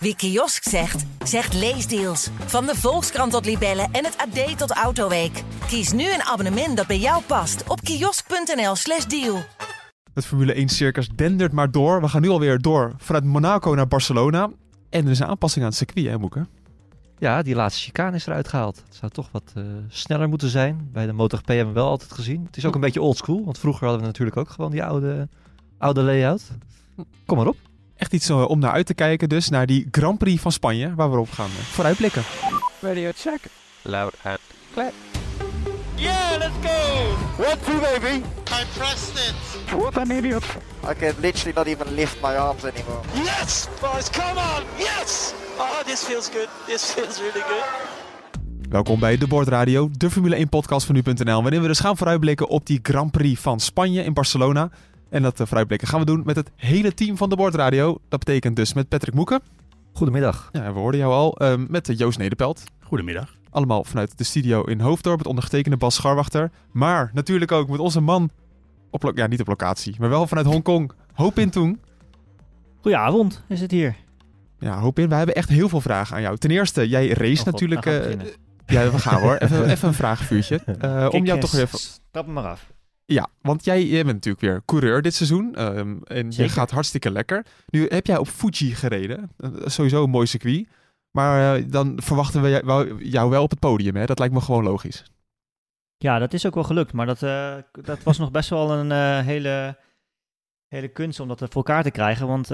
Wie kiosk zegt, zegt leesdeals. Van de Volkskrant tot Libellen en het AD tot Autoweek. Kies nu een abonnement dat bij jou past op kiosk.nl/slash deal. Het Formule 1 circus dendert maar door. We gaan nu alweer door vanuit Monaco naar Barcelona. En er is een aanpassing aan het circuit, hè, Moeke? Ja, die laatste chicane is eruit gehaald. Het zou toch wat uh, sneller moeten zijn. Bij de MotoGP hebben we wel altijd gezien. Het is ook een beetje oldschool, want vroeger hadden we natuurlijk ook gewoon die oude, oude layout. Kom maar op. Echt iets uh, om naar uit te kijken dus, naar die Grand Prix van Spanje, waar we op gaan uh, vooruitblikken. Radio check. Loud and clear. Yeah, let's go! One, two, baby. I pressed it. What an idiot. I can literally not even lift my arms anymore. Yes, boys, come on! Yes! Oh, this feels good. This feels really good. Welkom bij De Board Radio, de Formule 1 podcast van nu.nl, waarin we dus gaan vooruitblikken op die Grand Prix van Spanje in Barcelona. En dat vooruitblikken gaan we doen met het hele team van De Board Radio. Dat betekent dus met Patrick Moeken. Goedemiddag. Ja, we hoorden jou al. Uh, met Joost Nederpelt. Goedemiddag. Allemaal vanuit de studio in Hoofddorp, het ondergetekende Bas Scharwachter. Maar natuurlijk ook met onze man, op ja niet op locatie, maar wel vanuit Hongkong, Hoop In Toen. Goedenavond, is het hier. Ja, Hoop In, we hebben echt heel veel vragen aan jou. Ten eerste, jij race oh, natuurlijk... Uh, ja, we gaan hoor. Even, even een vraagvuurtje. Uh, om jou toch even... Stap me maar af. Ja, want jij, jij bent natuurlijk weer coureur dit seizoen. Um, en Zeker. je gaat hartstikke lekker. Nu heb jij op Fuji gereden. Uh, sowieso een mooi circuit. Maar uh, dan verwachten we jou, jou wel op het podium. Hè? Dat lijkt me gewoon logisch. Ja, dat is ook wel gelukt. Maar dat, uh, dat was nog best wel een hele, hele kunst om dat voor elkaar te krijgen. Want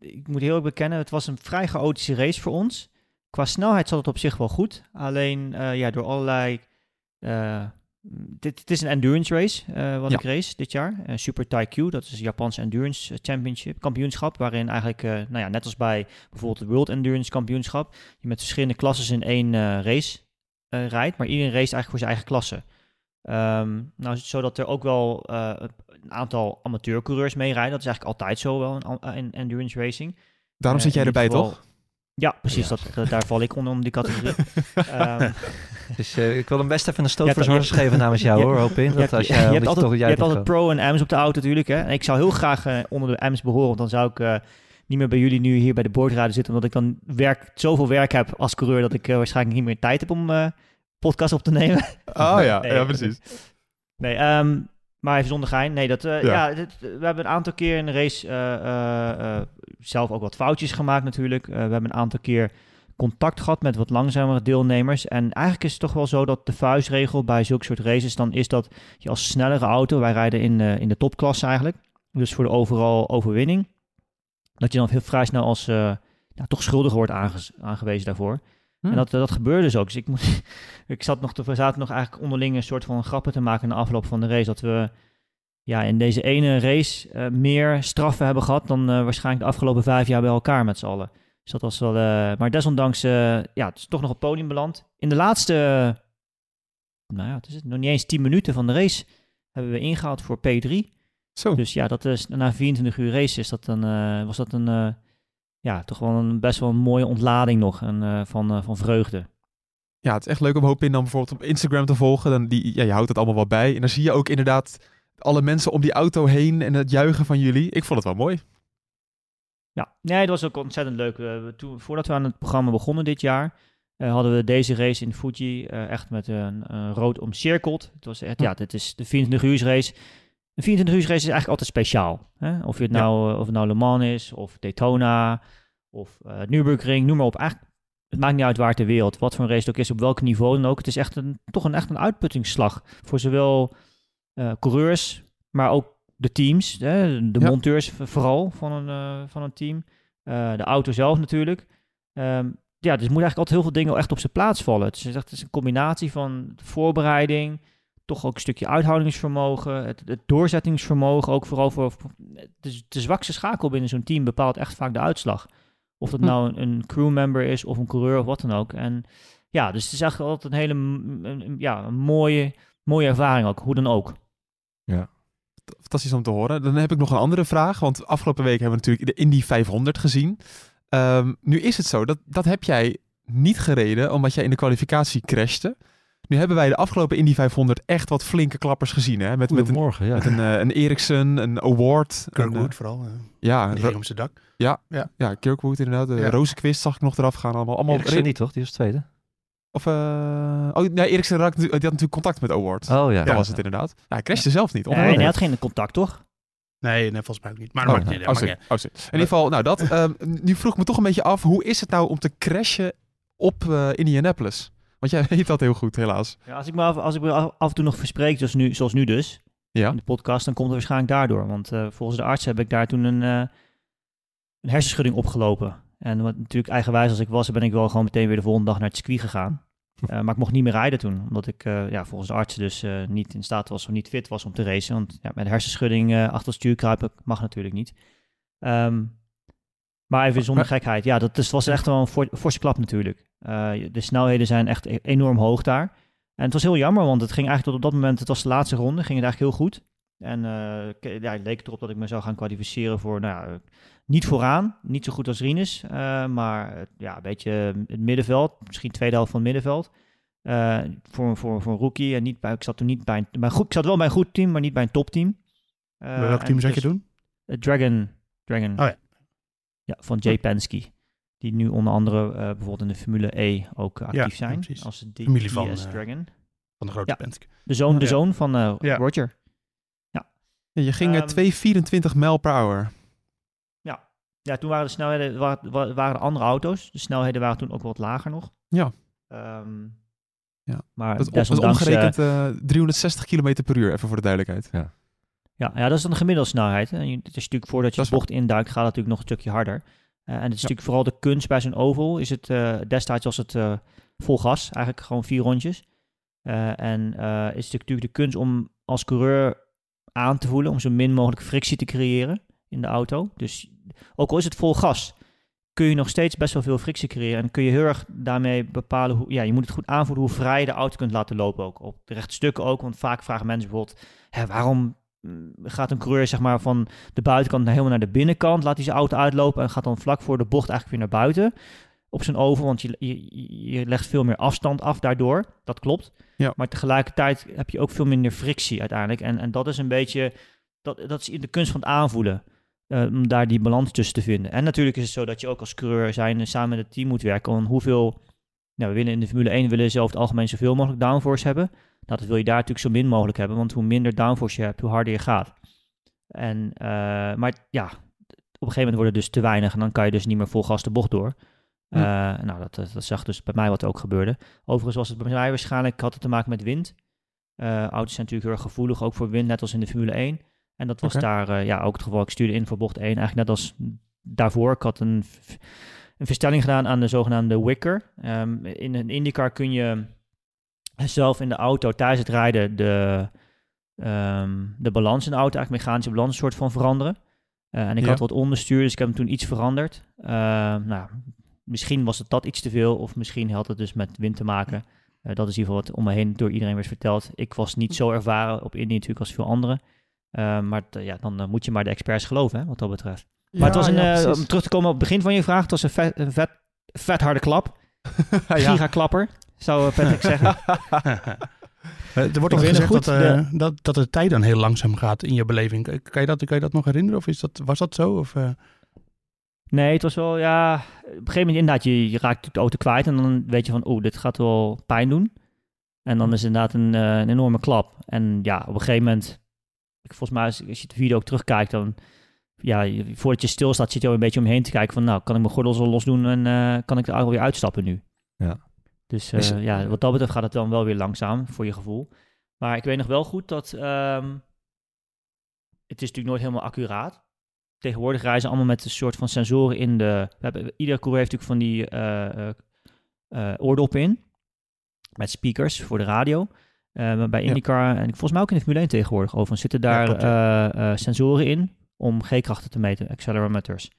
ik moet heel erg bekennen, het was een vrij chaotische race voor ons. Qua snelheid zat het op zich wel goed. Alleen ja, door allerlei dit, het is een endurance race uh, wat ja. ik race dit jaar. Uh, Super Taikyu, dat is het Japanse Endurance Championship, kampioenschap. Waarin eigenlijk, uh, nou ja, net als bij bijvoorbeeld het World Endurance Kampioenschap, je met verschillende klassen in één race rijdt. Maar iedereen race eigenlijk voor zijn eigen klasse. Um, nou is het zo dat er ook wel een aantal amateurcoureurs mee rijden. Dat is eigenlijk altijd zo wel in, in endurance racing. Daarom zit jij erbij, toch? Ja, precies. Ja. Dat, daar val ik onder om die categorie. um, dus uh, ik wil hem best even een stootverzorgers geven namens jou, hoor, hoop in. Dat als jij, je, hebt altijd, je hebt altijd pro en M's op de auto natuurlijk. Hè? En ik zou heel graag uh, onder de M's behoren, want dan zou ik uh, niet meer bij jullie nu hier bij de boordraden zitten, omdat ik dan werk, zoveel werk heb als coureur dat ik waarschijnlijk niet meer tijd heb om podcast op te nemen. Oh ja, nee, ja precies. Nee, um, maar even zonder gein. Nee, dat, ja, ja dit, we hebben een aantal keer in de race zelf ook wat foutjes gemaakt natuurlijk. we hebben een aantal keer contact gehad met wat langzamere deelnemers. En eigenlijk is het toch wel zo dat de vuistregel bij zulke soort races dan is dat je als snellere auto, wij rijden in, uh, in de topklasse eigenlijk, dus voor de overal overwinning, dat je dan heel vrij snel als uh, ja, toch schuldiger wordt aange aangewezen daarvoor. Hm. En dat, dat gebeurde dus ook. Dus ik, ik zat nog te, we zaten nog eigenlijk onderling een soort van grappen te maken in de afloop van de race. Dat we ja, in deze ene race uh, meer straffen hebben gehad dan waarschijnlijk de afgelopen vijf jaar bij elkaar met z'n allen. Dus dat was wel. Uh, maar desondanks, uh, ja, het is toch nog op het podium beland. In de laatste, nou ja, het is het, nog niet eens 10 minuten van de race hebben we ingehaald voor P3. Zo. Dus ja, dat is na 24 uur race is dat dan, uh, was dat een, ja, toch wel een best wel een mooie ontlading nog en, van, van vreugde. Ja, het is echt leuk om Hoop in dan bijvoorbeeld op Instagram te volgen. Dan die, ja, je houdt het allemaal wel bij. En dan zie je ook inderdaad alle mensen om die auto heen en het juichen van jullie. Ik vond het wel mooi. Ja, nee, dat was ook ontzettend leuk. Uh, toen, voordat we aan het programma begonnen dit jaar, uh, hadden we deze race in Fuji uh, echt met een rood omcirkeld. Het was echt, ja, dit is de 24 uur race. Een 24 uur race is eigenlijk altijd speciaal. Hè? Of, je het nou, of het nou Le Mans is, of Daytona, of Nürburgring, noem maar op. Eigenlijk, het maakt niet uit waar ter wereld, wat voor een race het ook is, op welk niveau dan ook. Het is echt een, toch een, echt een uitputtingsslag voor zowel coureurs, maar ook de teams, de ja. monteurs vooral van een, uh, van een team. Uh, de auto zelf natuurlijk. Um, ja, dus moet eigenlijk altijd heel veel dingen echt op zijn plaats vallen. Het is, echt, het is een combinatie van voorbereiding, toch ook een stukje uithoudingsvermogen, het, het doorzettingsvermogen, ook vooral voor de, de zwakste schakel binnen zo'n team bepaalt echt vaak de uitslag. Of dat hm. nou een, een crewmember is of een coureur of wat dan ook. En ja, dus het is eigenlijk altijd een hele een, ja, een mooie, mooie ervaring ook, hoe dan ook. Ja, fantastisch om te horen. Dan heb ik nog een andere vraag. Want afgelopen week hebben we natuurlijk de Indy 500 gezien. Um, nu is het zo, dat, dat heb jij niet gereden omdat jij in de kwalificatie crashte. Nu hebben wij de afgelopen Indy 500 echt wat flinke klappers gezien. Hè? Met, met een, ja. met een, eh, een Ericsson, een Award. een, Kirkwood eh, vooral. eh, ja, die Ro- ging om zijn dak. ja, Kirkwood inderdaad. Uh, Ja. Rozenquist zag ik nog eraf gaan. Allemaal, allemaal Eriksen niet, toch? Die was tweede. Of, eh, oh, nee, Ericsson raakte, die had natuurlijk contact met Award. Oh ja. Dat was het inderdaad. Ja, hij crashte zelf niet. Nee, hij had geen contact, toch? Nee, nee, volgens mij ook niet. Maar Oh, dat maakt niet oh, uit. sorry. Oh, sorry. In ieder geval, nou dat. ehm, nu vroeg ik me toch een beetje af, hoe is het nou om te crashen op eh, Indianapolis? Want jij weet dat heel goed, helaas. Ja, als ik me af, als ik me af, af en toe nog verspreek, zoals nu, zoals nu dus, Ja. in de podcast, dan komt het waarschijnlijk daardoor. Want eh, volgens de arts heb ik daar toen een, eh, een hersenschudding opgelopen. En wat natuurlijk eigenwijs als ik was, ben ik wel gewoon meteen weer de volgende dag naar het circuit gegaan. Eh, maar ik mocht niet meer rijden toen, omdat ik eh, ja, volgens de arts dus eh, niet in staat was of niet fit was om te racen. Want ja, met hersenschudding achter het stuur kruipen mag natuurlijk niet. Ehm, maar even zonder gekheid, ja, dat is, was echt wel een for- forse klap natuurlijk. De snelheden zijn echt e- enorm hoog daar. En het was heel jammer, want het ging eigenlijk tot op dat moment, het was de laatste ronde, ging het eigenlijk heel goed. En ja, het leek erop dat ik me zou gaan kwalificeren voor, nou ja, niet vooraan, niet zo goed als Rinus, eh, maar eh, ja, een beetje het middenveld, misschien tweede helft van het middenveld. Eh, voor, voor, voor een rookie en niet bij, ik zat toen niet bij een, een goed, ik zat wel bij een goed team, maar niet bij een topteam. Eh. Bij welk team zat je dus- doen? eh, Dragon. Dragon. Oh ja. Ja, van Jay Penske. Die nu onder andere eh, bijvoorbeeld in de Formule E ook actief Ja, zijn. precies. als de Familie van, Dragon. Van de grote Ja. Penske. De zoon, de Ja. zoon van eh, Ja. Roger. Ja, je ging eh, Ehm, 224 mijl per hour. Ja, toen waren de snelheden, waren, wa- waren er andere auto's. De snelheden waren toen ook wat lager nog. Ja. Ehm, Ja. Maar Dat is, eh, omgerekend eh, 360 km per uur, even voor de duidelijkheid. Ja, ja, dat is dan de gemiddelde snelheid. hè. En je- Het is natuurlijk voordat je Dat de bocht induikt, gaat het natuurlijk nog een stukje harder. Eh, en het is Ja. natuurlijk vooral de kunst bij zo'n oval. Is het, eh, destijds was het eh, vol gas, eigenlijk gewoon vier rondjes. Eh, en eh, is het natuurlijk de kunst om als coureur aan te voelen, om zo min mogelijk frictie te creëren in de auto. Dus ook al is het vol gas, kun je nog steeds best wel veel frictie creëren. En kun je heel erg daarmee bepalen hoe, ja, je moet het goed aanvoelen hoe vrij je de auto kunt laten lopen ook. Op de rechte stukken ook, want vaak vragen mensen bijvoorbeeld, hè, waarom mm, gaat een coureur zeg maar van de buitenkant naar helemaal naar de binnenkant, laat hij zijn auto uitlopen en gaat dan vlak voor de bocht eigenlijk weer naar buiten op zijn oval, want je, je, je legt veel meer afstand af daardoor. Dat klopt. Ja. Maar tegelijkertijd heb je ook veel minder frictie uiteindelijk. En, en dat is een beetje, dat, dat is de kunst van het aanvoelen. Eh, om daar die balans tussen te vinden. En natuurlijk is het zo dat je ook als coureur zijn eh, samen met het team moet werken. Want hoeveel, nou, we willen in de Formule 1 willen ze over het algemeen zoveel mogelijk downforce hebben. Nou, dat wil je daar natuurlijk zo min mogelijk hebben, want hoe minder downforce je hebt, hoe harder je gaat. En, eh, maar ja, op een gegeven moment wordt het dus te weinig en dan kan je dus niet meer vol gas de bocht door. Hm. Nou, dat, dat, dat zag dus bij mij wat ook gebeurde. Overigens was het bij mij waarschijnlijk, had het te maken met wind. Auto's zijn natuurlijk heel erg gevoelig, ook voor wind, net als in de Formule 1. En dat was daar ja, ook het geval. Ik stuurde in voor bocht 1, eigenlijk net als daarvoor. Ik had een, een verstelling gedaan aan de zogenaamde wicker. Ehm, in een IndyCar kun je zelf in de auto tijdens het rijden de, ehm, de balans in de auto, eigenlijk mechanische balans, een soort van veranderen. Uh, en ik Ja. had wat onderstuur, dus ik heb hem toen iets veranderd. Uh, nou, misschien was het dat iets te veel, of misschien had het dus met wind te maken. Uh, dat is in ieder geval wat om me heen door iedereen werd verteld. Ik was niet zo ervaren op Indy natuurlijk als veel anderen. Uh, maar ja, dan moet je maar de experts geloven, hè, wat dat betreft. Ja, maar het was een, ja, uh, om terug te komen op het begin van je vraag, het was een vet, een vet, vet harde klap. ja. Giga-klapper, zou Patrick zeggen. Er wordt ook gezegd goed, dat, uh, de... dat, dat de tijd dan heel langzaam gaat in je beleving. Kan je dat, kan je dat nog herinneren? Of is dat, was dat zo? Of, uh... Nee, het was wel, ja... Op een gegeven moment inderdaad, je, je raakt de auto kwijt en dan weet je van, oh, dit gaat wel pijn doen. En dan is het inderdaad een, uh, een enorme klap. En ja, op een gegeven moment, volgens mij als, als je de video ook terugkijkt, dan... Ja, je, voordat je stilstaat, zit je al een beetje omheen te kijken van, nou, kan ik mijn gordel zo los doen en uh, kan ik de auto weer uitstappen nu? Ja. Dus uh, het, ja, wat dat betreft gaat het dan wel weer langzaam voor je gevoel. Maar ik weet nog wel goed dat um, het is natuurlijk nooit helemaal accuraat. Tegenwoordig reizen allemaal met een soort van sensoren in de. We hebben, iedere coureur heeft natuurlijk van die uh, oordoppen in. Met speakers voor de radio. Maar bij IndyCar en volgens mij ook in de Formule 1 tegenwoordig overigens zitten daar klopt, ja. sensoren in om G-krachten te meten, accelerometers.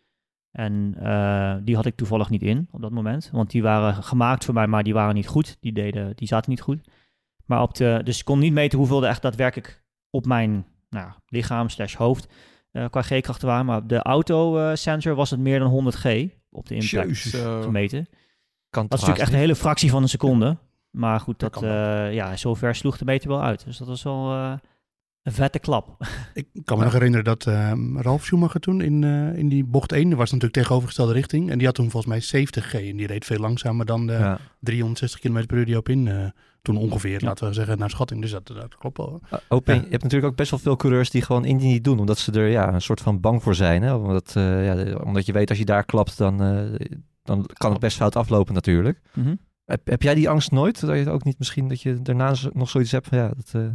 En uh, die had ik toevallig niet in op dat moment. Want die waren gemaakt voor mij, maar die waren niet goed. Die, deden, die zaten niet goed. Maar op de, dus ik kon niet meten hoeveel er echt daadwerkelijk op mijn nou, lichaam slash hoofd uh, qua G-krachten waren. Maar op de autosensor was het meer dan 100 G op de impact Jezus. gemeten. Kan dat is natuurlijk echt een hele fractie van een seconde. Maar goed, Dat eh, ja, zover sloeg de meter wel uit. Dus dat was wel eh, een vette klap. Ik kan me nog herinneren dat ehm, Ralf Schumacher toen in, eh, in die bocht 1, dat was natuurlijk tegenovergestelde richting. En die had toen volgens mij 70 G en die reed veel langzamer dan de Ja. 360 km per uur die op in eh, toen ongeveer, Ja. laten we zeggen, naar schatting. Dus dat, dat klopt wel. Uh, Open, Ja. Je hebt natuurlijk ook best wel veel coureurs die gewoon Indy niet doen, omdat ze er ja, een soort van bang voor zijn. Hè? Omdat, eh, ja, omdat je weet als je daar klapt, dan, eh, dan kan het best fout aflopen natuurlijk. Mhm. Heb, heb jij die angst nooit? Dat je ook niet misschien dat je daarna nog zoiets hebt van ja, dat eh,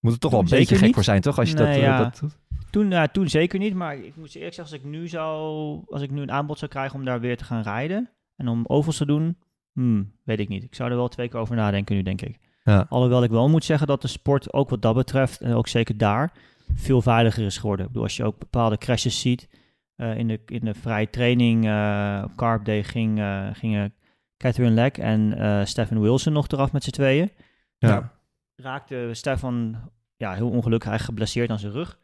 moet er toch wel een Zeker beetje gek niet. voor zijn, toch? Als je dat, Nee, eh, ja. dat doet. Toen, ja, toen zeker niet, maar ik moet eerlijk zeggen, als ik nu zou, als ik nu een aanbod zou krijgen om daar weer te gaan rijden en om ovals te doen, hmm, weet ik niet. Ik zou er wel twee keer over nadenken nu, denk ik. Ja. Alhoewel ik wel moet zeggen dat de sport ook wat dat betreft, en ook zeker daar, veel veiliger is geworden. Ik bedoel, als je ook bepaalde crashes ziet, eh, in, de, in de vrije training op Carp Day ging, gingen Catherine Leck en eh Stefan Wilson nog eraf met z'n tweeën. Ja. Raakte Stefan ja, heel ongelukkig eigenlijk geblesseerd aan zijn rug.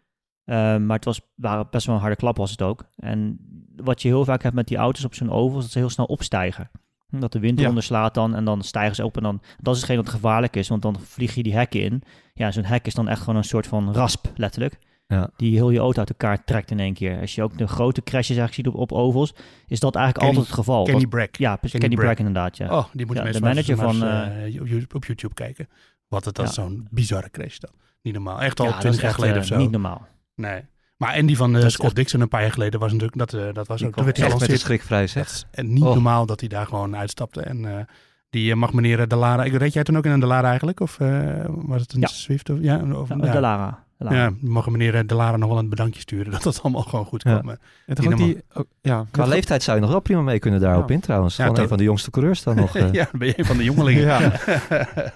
Eh, maar het was, waren best wel een harde klap was het ook. En wat je heel vaak hebt met die auto's op zo'n oval, is dat ze heel snel opstijgen. Dat de wind Ja. eronder slaat dan en dan stijgen ze op en dan... Dat is hetgeen dat gevaarlijk is, want dan vlieg je die hekken in. Ja, zo'n hek is dan echt gewoon een soort van rasp, letterlijk. Ja. Die heel je auto uit elkaar trekt in één keer. Als je ook de grote crashes eigenlijk ziet op, op ovals, is dat eigenlijk Kenny- altijd het geval. Kenny Brack. ja, precies, Kenny Kenny, Brack. Brack inderdaad, ja. Oh, die moeten Ja, de manager van, eens, eh, op YouTube- kijken. Wat het, Ja. is zo'n bizarre crash dan. Niet normaal. Echt al Ja, dat 20 is jaar geleden eh, of zo. Niet normaal. Nee. Maar en die van eh, Scott echt- Dixon een paar jaar geleden was natuurlijk, dat, eh, dat was Die ook, kwam toen werd hij Echt met de zeg. En niet Oh. normaal dat hij daar gewoon uitstapte. En eh, die eh, mag meneer De Lara, ik reed jij toen ook in een De Lara eigenlijk? Of eh, was het een Ja. Swift? Of, ja, of, Ja, ja. De Lara. Ja, mag meneer eh, De Lara nog wel een bedankje sturen dat dat allemaal gewoon goed Ja. kwam. eh. En toch Niet ook die, ook- ja, Qua leeftijd zou je nog wel prima mee kunnen daarop Ja. in trouwens. Ja, Gewoon een toch. van de jongste coureurs dan nog. eh. ja, dan ben je een van de jongelingen. Ja.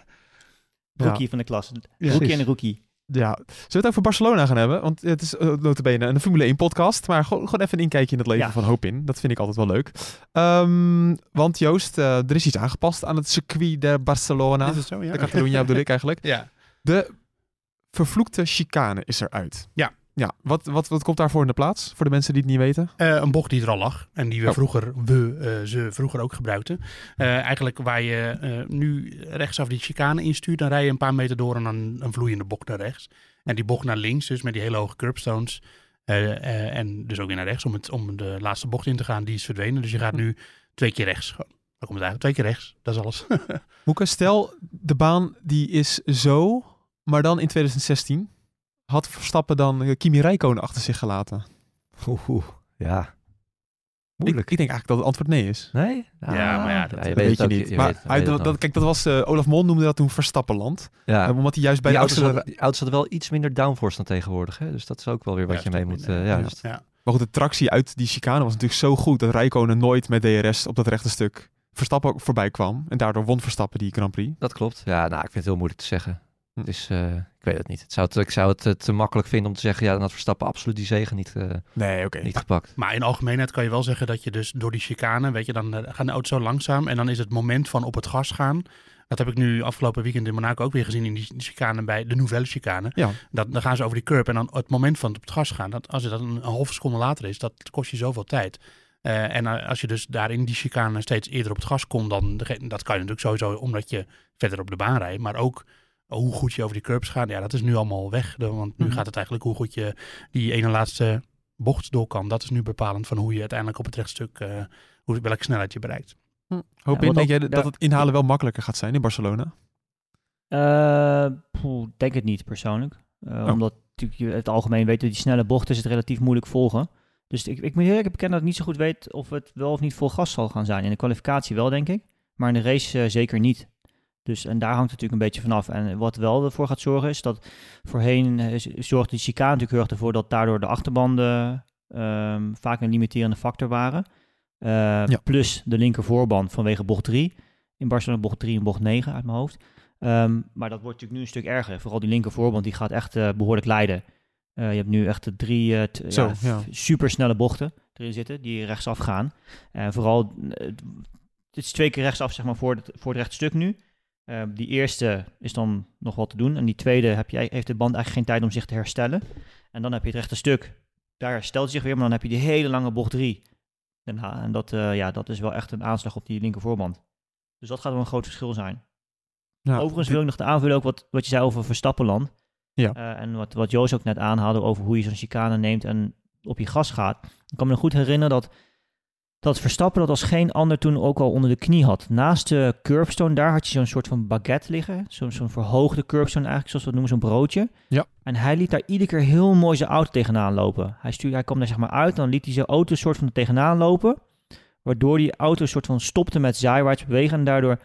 Rookie van de klas. Ja. Rookie en een rookie. Ja, zullen we het over Barcelona gaan hebben? Want het is uh, notabene een Formule 1 podcast, maar gewoon, gewoon even een inkijkje in het leven Ja. van Hopin. Dat vind ik altijd wel leuk. Ehm, want Joost, eh, er is iets aangepast aan het circuit de Barcelona. Is het zo? Ja. De Catalunya bedoel ik eigenlijk. ja. De vervloekte chicane is eruit. Ja. Ja, wat, wat, wat komt daarvoor in de plaats? Voor de mensen die het niet weten. Eh, een bocht die er al lag. En die we Oh. vroeger, we, eh, ze vroeger ook gebruikten. Eh, eigenlijk waar je nu rechtsaf die chicane instuurt, dan rij je een paar meter door en dan een vloeiende bocht naar rechts. En die bocht naar links, dus met die hele hoge curbstones. en dus ook weer naar rechts om, het, om de laatste bocht in te gaan, die is verdwenen. Dus je gaat nu twee keer rechts. Komt het eigenlijk twee keer rechts. Dat is alles. Moeke, stel de baan die is zo, maar dan in 2016 had Verstappen dan eh, Kimi Räikkönen achter zich gelaten. Oeh, oeh. ja. Ik, Moeilijk. ik denk eigenlijk dat het antwoord nee is. nee? Ja, maar ja, dat- je Dat weet weet je ook, niet. je maar weet weet dat, kijk, dat was, eh, Olaf Mol noemde dat toen Verstappenland. ja. Eh, omdat hij juist bij die de auto's, oudste... hadden, die auto's hadden wel iets minder downforce dan tegenwoordig. Hè? Dus dat is ook wel weer wat Ja, je mee moet... ja, Ja. dus- Ja. Maar goed, de tractie uit die chicane was natuurlijk zo goed dat Rijkonen nooit met DRS op dat rechte stuk Verstappen ook voorbij kwam. En daardoor won Verstappen die Grand Prix. dat klopt. Ja, nou, ik vind het heel moeilijk te zeggen. Dus eh, ik weet het niet. Het zou het, ik zou het eh, te makkelijk vinden om te zeggen... ja, dan had Verstappen absoluut die zegen niet, eh, Nee, niet gepakt. Maar in algemeenheid kan je wel zeggen dat je dus door die chicane, weet je, dan gaan de auto's zo langzaam. En dan is het moment van op het gas gaan. Dat heb ik nu afgelopen weekend in Monaco ook weer gezien in die chicane bij de Nouvelle chicane. Ja. Dat, dan gaan ze over die curb en dan het moment van op het gas gaan. Dat, als het dan een, een halve seconde later is, dat kost je zoveel tijd. En als je dus daar in die chicane steeds eerder op het gas komt, dan dat kan je natuurlijk sowieso omdat je verder op de baan rijdt. Maar ook hoe goed je over die curbs gaat, ja, dat is nu allemaal weg. Want nu Mhm. gaat het eigenlijk hoe goed je die ene laatste bocht door kan. Dat is nu bepalend van hoe je uiteindelijk op het rechtstuk, eh hoe, welke snelheid je bereikt. Hoop Ja, in, denk ook- jij dat ja. het inhalen wel makkelijker gaat zijn in Barcelona? Eh, poeh, denk het niet persoonlijk. Eh, Oh. Omdat natuurlijk je het algemeen weet dat die snelle bochten is het relatief moeilijk volgen. Dus ik, ik moet heel eerlijk bekennen dat ik niet zo goed weet of het wel of niet vol gas zal gaan zijn. In de kwalificatie wel, denk ik. Maar in de race zeker niet. Dus en daar hangt het natuurlijk een beetje vanaf. En wat wel ervoor gaat zorgen is dat voorheen eh, zorgde die chicane natuurlijk heel erg ervoor dat daardoor de achterbanden ehm, vaak een limiterende factor waren. Eh, Plus de linker voorband vanwege bocht 3. In Barcelona bocht 3 en bocht 9 uit mijn hoofd. Ehm, maar dat wordt natuurlijk nu een stuk erger. Vooral die linker voorband die gaat echt eh, behoorlijk lijden. Je hebt nu echt de drie t- Zo, ja, ja. supersnelle bochten erin zitten die rechtsaf gaan. En vooral, het is twee keer rechtsaf zeg maar voor het, voor het rechtstuk nu. Eh, die eerste is dan nog wat te doen. En die tweede heb je, heeft de band eigenlijk geen tijd om zich te herstellen. En dan heb je het rechte stuk. Daar herstelt hij zich weer, maar dan heb je die hele lange bocht 3. Daarna. En dat, eh, ja, dat is wel echt een aanslag op die linker voorband. Dus dat gaat wel een groot verschil zijn. Ja, Overigens wil ik nog de aanvullen ook wat, wat je zei over Verstappenland. Ja. Eh, en wat, wat Joost ook net aanhaalde over hoe je zo'n chicane neemt en op je gas gaat. Ik kan me nog goed herinneren dat, dat Verstappen dat als geen ander toen ook al onder de knie had. Naast de curbstone, daar had je zo'n soort van baguette liggen. Zo'n verhoogde curbstone eigenlijk, zoals we het noemen, zo'n broodje. Ja. En hij liet daar iedere keer heel mooi zijn auto tegenaan lopen. Hij, stuurde, hij kwam daar zeg maar uit, dan liet hij zijn auto soort van tegenaan lopen. Waardoor die auto soort van stopte met zijwaarts bewegen. En daardoor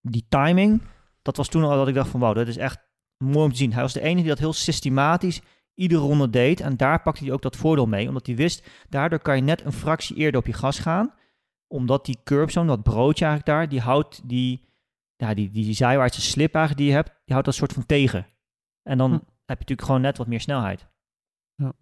die timing, dat was toen al dat ik dacht van wauw, dat is echt mooi om te zien. Hij was de enige die dat heel systematisch iedere ronde deed. En daar pakte hij ook dat voordeel mee. Omdat hij wist, daardoor kan je net een fractie eerder op je gas gaan. Omdat die curbzone, dat broodje eigenlijk daar, die houdt die, ja, die, die, die zijwaartse slip eigenlijk die je hebt, die houdt dat soort van tegen. En dan Hm. heb je natuurlijk gewoon net wat meer snelheid.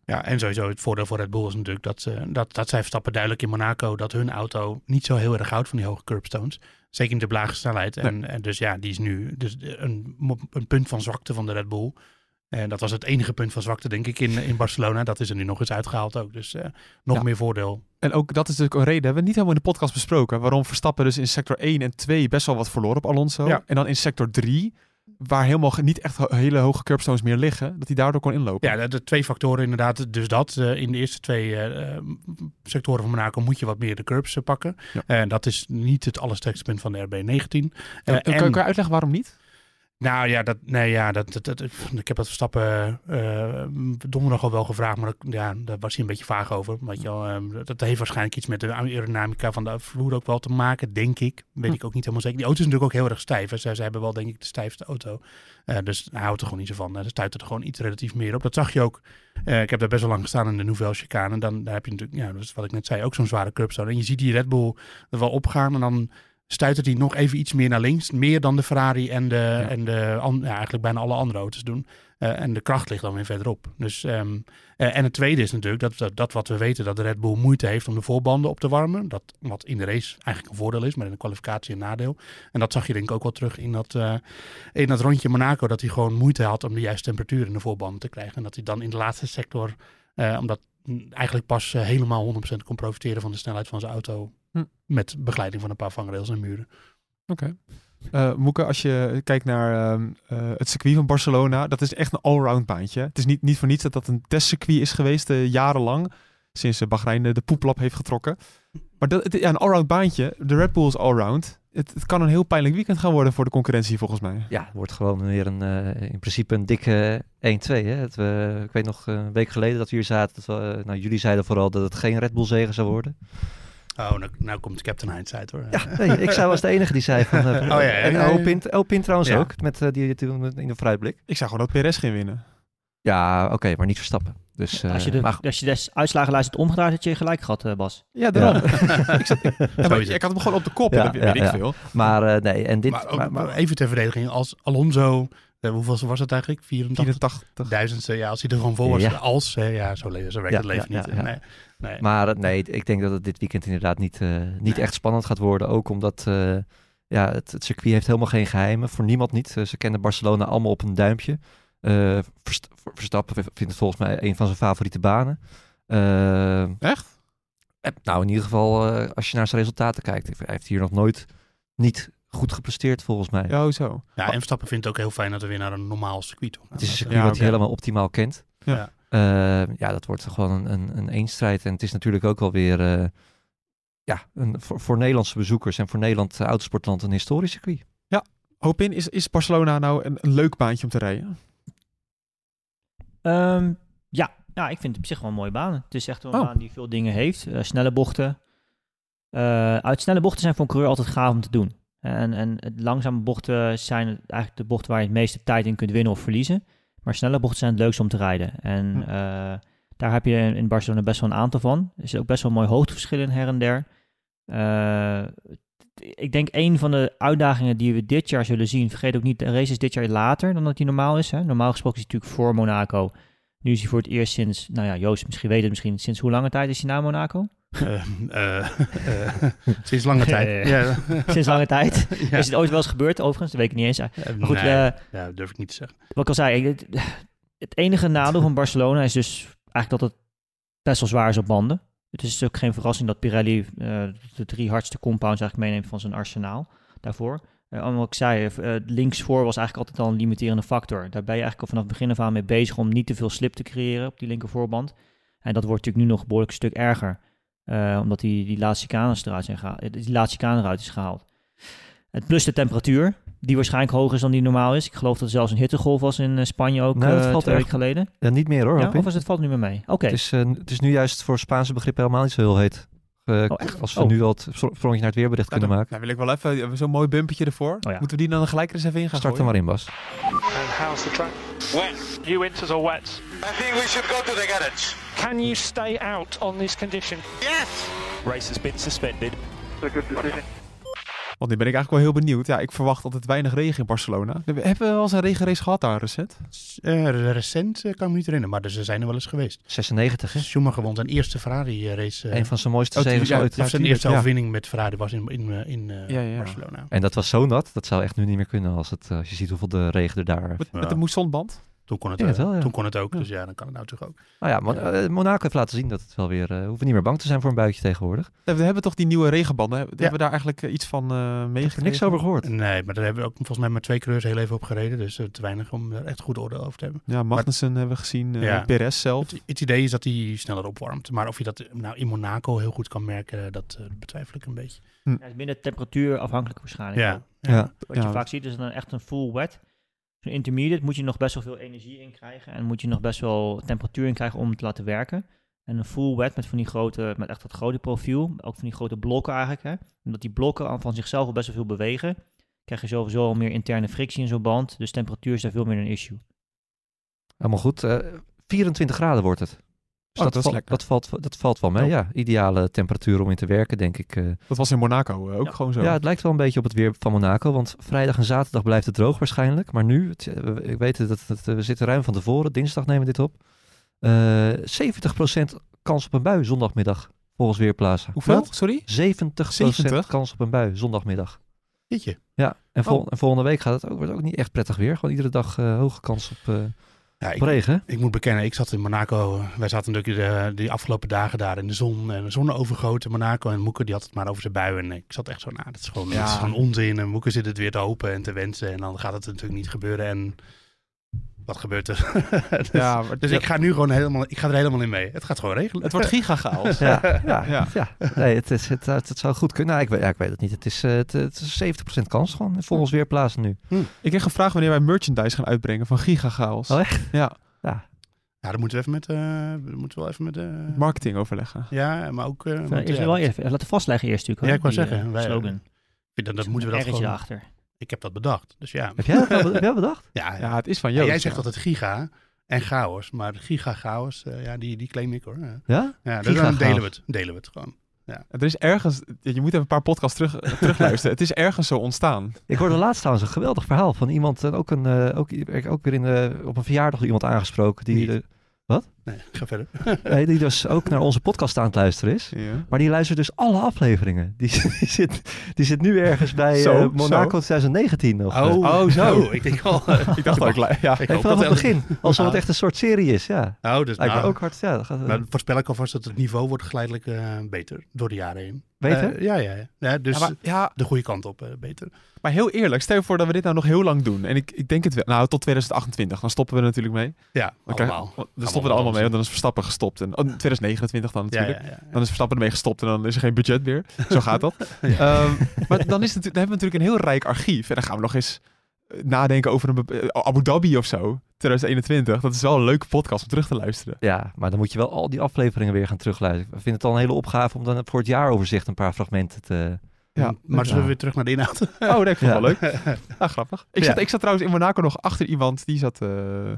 Ja, en sowieso het voordeel voor Red Bull is natuurlijk dat, ze, dat, dat zij verstappen duidelijk in Monaco dat hun auto niet zo heel erg houdt van die hoge curbstones. Zeker niet op lage snelheid. En, en dus ja, die is nu dus een, een punt van zwakte van de Red Bull. En dat was het enige punt van zwakte, denk ik, in, in Barcelona. Dat is er nu nog eens uitgehaald ook. Dus eh, nog Ja. meer voordeel. En ook dat is natuurlijk een reden, hebben we niet helemaal in de podcast besproken, waarom Verstappen dus in sector 1 en 2 best wel wat verloor op Alonso. Ja. En dan in sector 3, waar helemaal niet echt hele hoge curbstones meer liggen, dat hij daardoor kon inlopen. Ja, de, twee factoren inderdaad. Dus dat, eh, in de eerste twee eh, sectoren van Monaco moet je wat meer de curbs pakken. Ja. En dat is niet het allersterkste punt van de RB19. En- Eh, en kan, en- kan je uitleggen waarom niet? Nou ja, dat, nee, ja dat, dat, dat- ik heb dat Verstappen eh donderdag al wel gevraagd, maar dat, ja, daar was hij een beetje vaag over. Weet je wel, ehm, dat, heeft waarschijnlijk iets met de aerodynamica van de vloer ook wel te maken, denk ik. Weet Hm. ik ook niet helemaal zeker. Die auto is natuurlijk ook heel erg stijf. Hè. Ze, hebben wel, denk ik, de stijfste auto. Eh, dus hij houdt er gewoon niet zo van. Hij stuit er gewoon iets relatief meer op. Dat zag je ook. Eh, ik heb daar best wel lang gestaan in de Nouvelle Chicane. En dan daar heb je natuurlijk, ja, dat is wat ik net zei, ook zo'n zware curbstone. En je ziet die Red Bull er wel opgaan en dan stuitert hij nog even iets meer naar links. Meer dan de Ferrari en de, en de an- ja, eigenlijk bijna alle andere auto's doen. Eh, en de kracht ligt dan weer verderop. Dus, ehm, eh, en het tweede is natuurlijk dat, dat, dat wat we weten, dat de Red Bull moeite heeft om de voorbanden op te warmen. Dat, wat in de race eigenlijk een voordeel is, maar in de kwalificatie een nadeel. En dat zag je denk ik ook wel terug in dat, eh, in dat rondje Monaco, dat hij gewoon moeite had om de juiste temperatuur in de voorbanden te krijgen. En dat hij dan in de laatste sector, omdat mm, eigenlijk pas helemaal 100% kon profiteren van de snelheid van zijn auto. Hm. Met begeleiding van een paar vangrails en muren. Oké. Eh Moeke, als je kijkt naar ehm, eh, het circuit van Barcelona, dat is echt een allround baantje. Het is niet, niet voor niets dat dat een testcircuit is geweest, eh, jarenlang, sinds uh, Bahrein de poeplap heeft getrokken. Maar dat, het- ja, een allround baantje, de Red Bull is allround. Het, het kan een heel pijnlijk weekend gaan worden voor de concurrentie volgens mij. Ja, het wordt gewoon weer een, eh, in principe een dikke 1-2. Hè? Het, eh, ik weet nog eh, een week geleden dat we hier zaten. Dat we, nou, jullie zeiden vooral dat het geen Red Bull zegen zou worden. Oh, nou, nou komt Captain Hindsight hoor. Ja, nee, ik zou was de enige die zei van... eh, ja, ja, en. Elpin, Elpin trouwens Ja. ook, met, eh, die toen in de vooruitblik. Ik zou gewoon dat Perez ging winnen. Ja, oké, maar niet Verstappen. Dus, eh, als, je de, maar, als je de uitslagenlijst had omgedraaid, had je gelijk gehad, eh, Bas. Ja, daarom. Ja. ik, zat, ja, maar Sowieso. ik had hem gewoon op de kop, Ja, en dat ja, weet ik ja. veel. maar eh, nee, en dit... maar, ook- maar- maar- even ter verdediging, als Alonso, eh, hoeveel was het eigenlijk? 84 84. duizendste, ja, als hij er gewoon voor was, Ja. als, hè, ja, zo, le- zo werkt Ja, het leven ja, niet. ja, ja. Nee, nee. Maar eh, nee, ik denk dat het dit weekend inderdaad niet, eh, niet Nee. echt spannend gaat worden. Ook omdat eh, ja, het, het circuit heeft helemaal geen geheimen. Voor niemand niet. Eh, ze kennen Barcelona allemaal op een duimpje. Eh, Verst- Verstappen vindt het volgens mij een van zijn favoriete banen. Eh, Echt? eh, nou, in ieder geval eh, als je naar zijn resultaten kijkt. Hij heeft hier nog nooit niet goed gepresteerd volgens mij. Ja, zo. Ja, en Verstappen vindt het ook heel fijn dat we weer naar een normaal circuit toe gaan. Het is een circuit Ja, wat hij helemaal optimaal kent. Ja. Eh, ja, dat wordt gewoon een, een, een eenstrijd. En het is natuurlijk ook wel weer eh, ja, een, voor, voor Nederlandse bezoekers en voor Nederland eh, autosportland een historisch circuit. Hoop in, is, is Barcelona nou een, een leuk baantje om te rijden? Ehm, ja. ja, ik vind het op zich wel een mooie baan. Het is echt een Oh. baan die veel dingen heeft. Eh, snelle bochten. Eh, uit snelle bochten zijn voor een coureur altijd gaaf om te doen. En, en het langzame bochten zijn eigenlijk de bochten waar je het meeste tijd in kunt winnen of verliezen. Maar snelle bochten zijn het leukste om te rijden. En Hm. eh, daar heb je in- in Barcelona best wel een aantal van. Er zit ook best wel mooi hoogteverschillen her en der. Eh, ik denk een van de uitdagingen die we dit jaar zullen zien. Vergeet ook niet, de race is dit jaar later dan dat die normaal is. Hè? Normaal gesproken is hij natuurlijk voor Monaco. Nu is hij voor het eerst sinds, nou ja, Joost misschien weet het misschien, sinds hoe lange tijd is hij na Monaco? Eh, eh, eh, sinds lange tijd. ja. Sinds lange tijd. Ja. Is het ooit wel eens gebeurd overigens? Dat weet ik niet eens. Maar goed, nee, ja, dat durf ik niet te zeggen. wat ik al zei, het, het enige nadeel van Barcelona is dus eigenlijk dat het best wel zwaar is op banden. Het is ook geen verrassing dat Pirelli de drie hardste compounds eigenlijk meeneemt van zijn arsenaal daarvoor. Uh, wat ik zei, linksvoor was eigenlijk altijd al een limiterende factor. Daar ben je eigenlijk al vanaf het begin af aan mee bezig om niet te veel slip te creëren op die linkervoorband. En dat wordt natuurlijk nu nog een behoorlijk stuk erger. Uh, omdat die, die laatste chicanes eruit zijn gehaald. Die laatste chicane eruit is gehaald. Het plus de temperatuur, die waarschijnlijk hoger is dan die normaal is. Ik geloof dat er zelfs een hittegolf was in Spanje ook nee, dat uh, valt twee erg- weken geleden. Ja, niet meer hoor. Ja, of is het valt nu meer mee? Oké. het, is, eh, het is nu juist voor Spaanse begrippen helemaal niet zo heel heet. Eh, Oh, echt? Als we Oh. nu al het sprongje naar het weerbericht Nou, kunnen dan, maken. nou wil ik wel even hebben we zo'n mooi bumpertje ervoor. Oh ja. Moeten we die dan gelijk er eens even in gaan Start er maar in, Bas. And how's the track? Wet. You winters or wet? I think we should go to the garage. Can you stay out on this condition? Yes! Race has been suspended. A good decision. Want nu ben ik eigenlijk wel heel benieuwd. Ja, ik verwacht altijd weinig regen in Barcelona. Hebben we wel eens een regenrace gehad daar recent? Eh, recent eh, kan ik me niet herinneren, maar er- ze zijn er wel eens geweest. 96, hè? Schumacher won zijn eerste Ferrari-race. Een van zijn mooiste Oh, zegens ooit. ja. zijn eerste ja. overwinning met Ferrari was in, in, eh, in eh, Ja, ja. Barcelona. En dat was zo nat, dat zou echt nu niet meer kunnen als, het, eh, als je ziet hoeveel de regen er daar... Met, Ja. met de moessonband? Toen kon het, eh, het wel, ja. toen kon het ook, dus ja, dan kan het nou toch ook. Nou ja, Mon- eh, Monaco heeft laten zien dat het wel weer... eh hoeven niet meer bang te zijn voor een buitje tegenwoordig. We hebben toch die nieuwe regenbanden? Hebben Ja. we daar eigenlijk iets van eh Ik heb er meegekregen? niks over gehoord. Nee, maar daar hebben we ook volgens mij maar twee coureurs heel even op gereden, dus te weinig om er echt goed oordeel over te hebben. Ja, Magnussen hebben we gezien. eh Ja. Perez zelf. Het, het idee is dat hij sneller opwarmt, maar of je dat nou in Monaco heel goed kan merken, dat betwijfel ik een beetje. Ja, het is minder temperatuur afhankelijk waarschijnlijk. Ja. Ja. Wat je Ja. vaak ziet is dan echt een full wet. Intermediate moet je nog best wel veel energie in krijgen. En moet je nog best wel temperatuur in krijgen om het te laten werken. En een full wet met van die grote, met echt dat grote profiel. Ook van die grote blokken eigenlijk. Hè. Omdat die blokken van zichzelf al best wel veel bewegen. Krijg je sowieso al meer interne frictie in zo'n band. Dus temperatuur is daar veel meer een issue. Helemaal goed. Eh, 24 graden wordt het. Dus Oh, dat valt-. Dat valt, dat valt wel mee, ja. Ideale temperatuur om in te werken, denk ik. eh. Dat was in Monaco eh, ook Ja. gewoon zo. Ja, het lijkt wel een beetje op het weer van Monaco, want vrijdag en zaterdag blijft het droog waarschijnlijk. Maar nu, het, we- ik weet dat het, we zitten ruim van tevoren, dinsdag nemen we dit op. Eh 70% kans op een bui zondagmiddag, volgens Weerplaza. Hoeveel? Wat? Sorry? 70% 70? kans op een bui zondagmiddag. Jeetje. Ja, en, vol- Oh. en volgende week gaat het ook, wordt ook niet echt prettig weer. Gewoon iedere dag eh, hoge kans op, eh, Ja, ik, regen. ik moet bekennen, ik zat in Monaco. Wij zaten natuurlijk de, die afgelopen dagen daar in de zon. En de zon overgoten Monaco. En Moeke die had het maar over zijn buien. En ik zat echt zo, nou, dat is gewoon, Ja. dat is gewoon onzin. En Moeke zit het weer te hopen en te wensen. En dan gaat het natuurlijk niet gebeuren. En wat gebeurt er? dus Ja, maar dus ik ga nu gewoon helemaal, ik ga er helemaal in mee. Het gaat gewoon regelen. het wordt gigachaos. Ja, ja, Ja. ja. Nee, het, is, het, het, het zou goed kunnen. Nou, ik, weet, ja, ik weet het niet. Het is, eh, het, het is 70% kans gewoon volgens Weerplaza nu. Ik kreeg gevraagd wanneer wij merchandise gaan uitbrengen van gigachaos. Oh, echt? Ja, Ja, dan moeten we even met, eh, we moeten wel even met, eh, marketing overleggen. ja, maar ook. eh, Uh, want, eerst ja, wel even laten vastleggen eerst natuurlijk. Ja, ik wou zeggen, wij- slogan. dat, dat moeten we dat Ergens gewoon. achter. Ik heb dat bedacht. Dus ja. Heb jij dat, wel- heb jij dat bedacht? Ja, Ja, het is van Ja, Joost. jij zegt ja. altijd giga en chaos, maar giga chaos, eh, ja, die, die claim ik hoor. Ja, Ja? ja dus Giga dan delen we het. Delen we het gewoon. Er is ergens, je moet even een paar podcasts terug, terugluisteren. het is ergens zo ontstaan. Ik hoorde laatst trouwens een geweldig verhaal van iemand, en ook, een, eh, ook, ook weer in, eh, op een verjaardag iemand aangesproken, die, Niet. Eh, Nee, ga verder. nee, die dus ook naar onze podcast aan het luisteren is. Ja. Maar die luistert dus alle afleveringen. Die, die, zit, die zit nu ergens bij Zo, eh, Monaco zo. 2019 nog. eh. Oh, zo. ik denk al. Ik dacht ook, ja. ik hoop vanaf dat het begin. Alsof het echt een soort serie is, ja. Oh, dus nou, ook hard, ja. Gaat, nou, voorspel ik alvast dat het niveau wordt geleidelijk eh, beter door de jaren heen. Beter? Eh, ja, ja, ja. ja dus Ja, maar, ja, de goede kant op, eh, beter. maar heel eerlijk, stel je voor dat we dit nou nog heel lang doen. En ik, ik denk het wel. Nou, tot 2028, dan stoppen we er natuurlijk mee. Ja, Dan, krijg- dan stoppen we er allemaal mee, want dan is Verstappen gestopt. En, oh, 2029 dan natuurlijk. Dan is Verstappen ermee gestopt en dan is er geen budget meer. Zo gaat dat. Ehm, maar dan, is het, dan hebben we natuurlijk een heel rijk archief. En dan gaan we nog eens eh, nadenken over een Abu Dhabi of zo. 2021. Dat is wel een leuke podcast om terug te luisteren. Ja, maar dan moet je wel al die afleveringen weer gaan terugluisteren. Ik vind het al een hele opgave om dan voor het jaaroverzicht een paar fragmenten te... Ja, maar zullen we weer terug naar de inhoud? Oh, nee, ik vond het wel leuk. Ah, grappig. Ik, Ja. zat, ik zat trouwens in Monaco nog achter iemand die zat eh,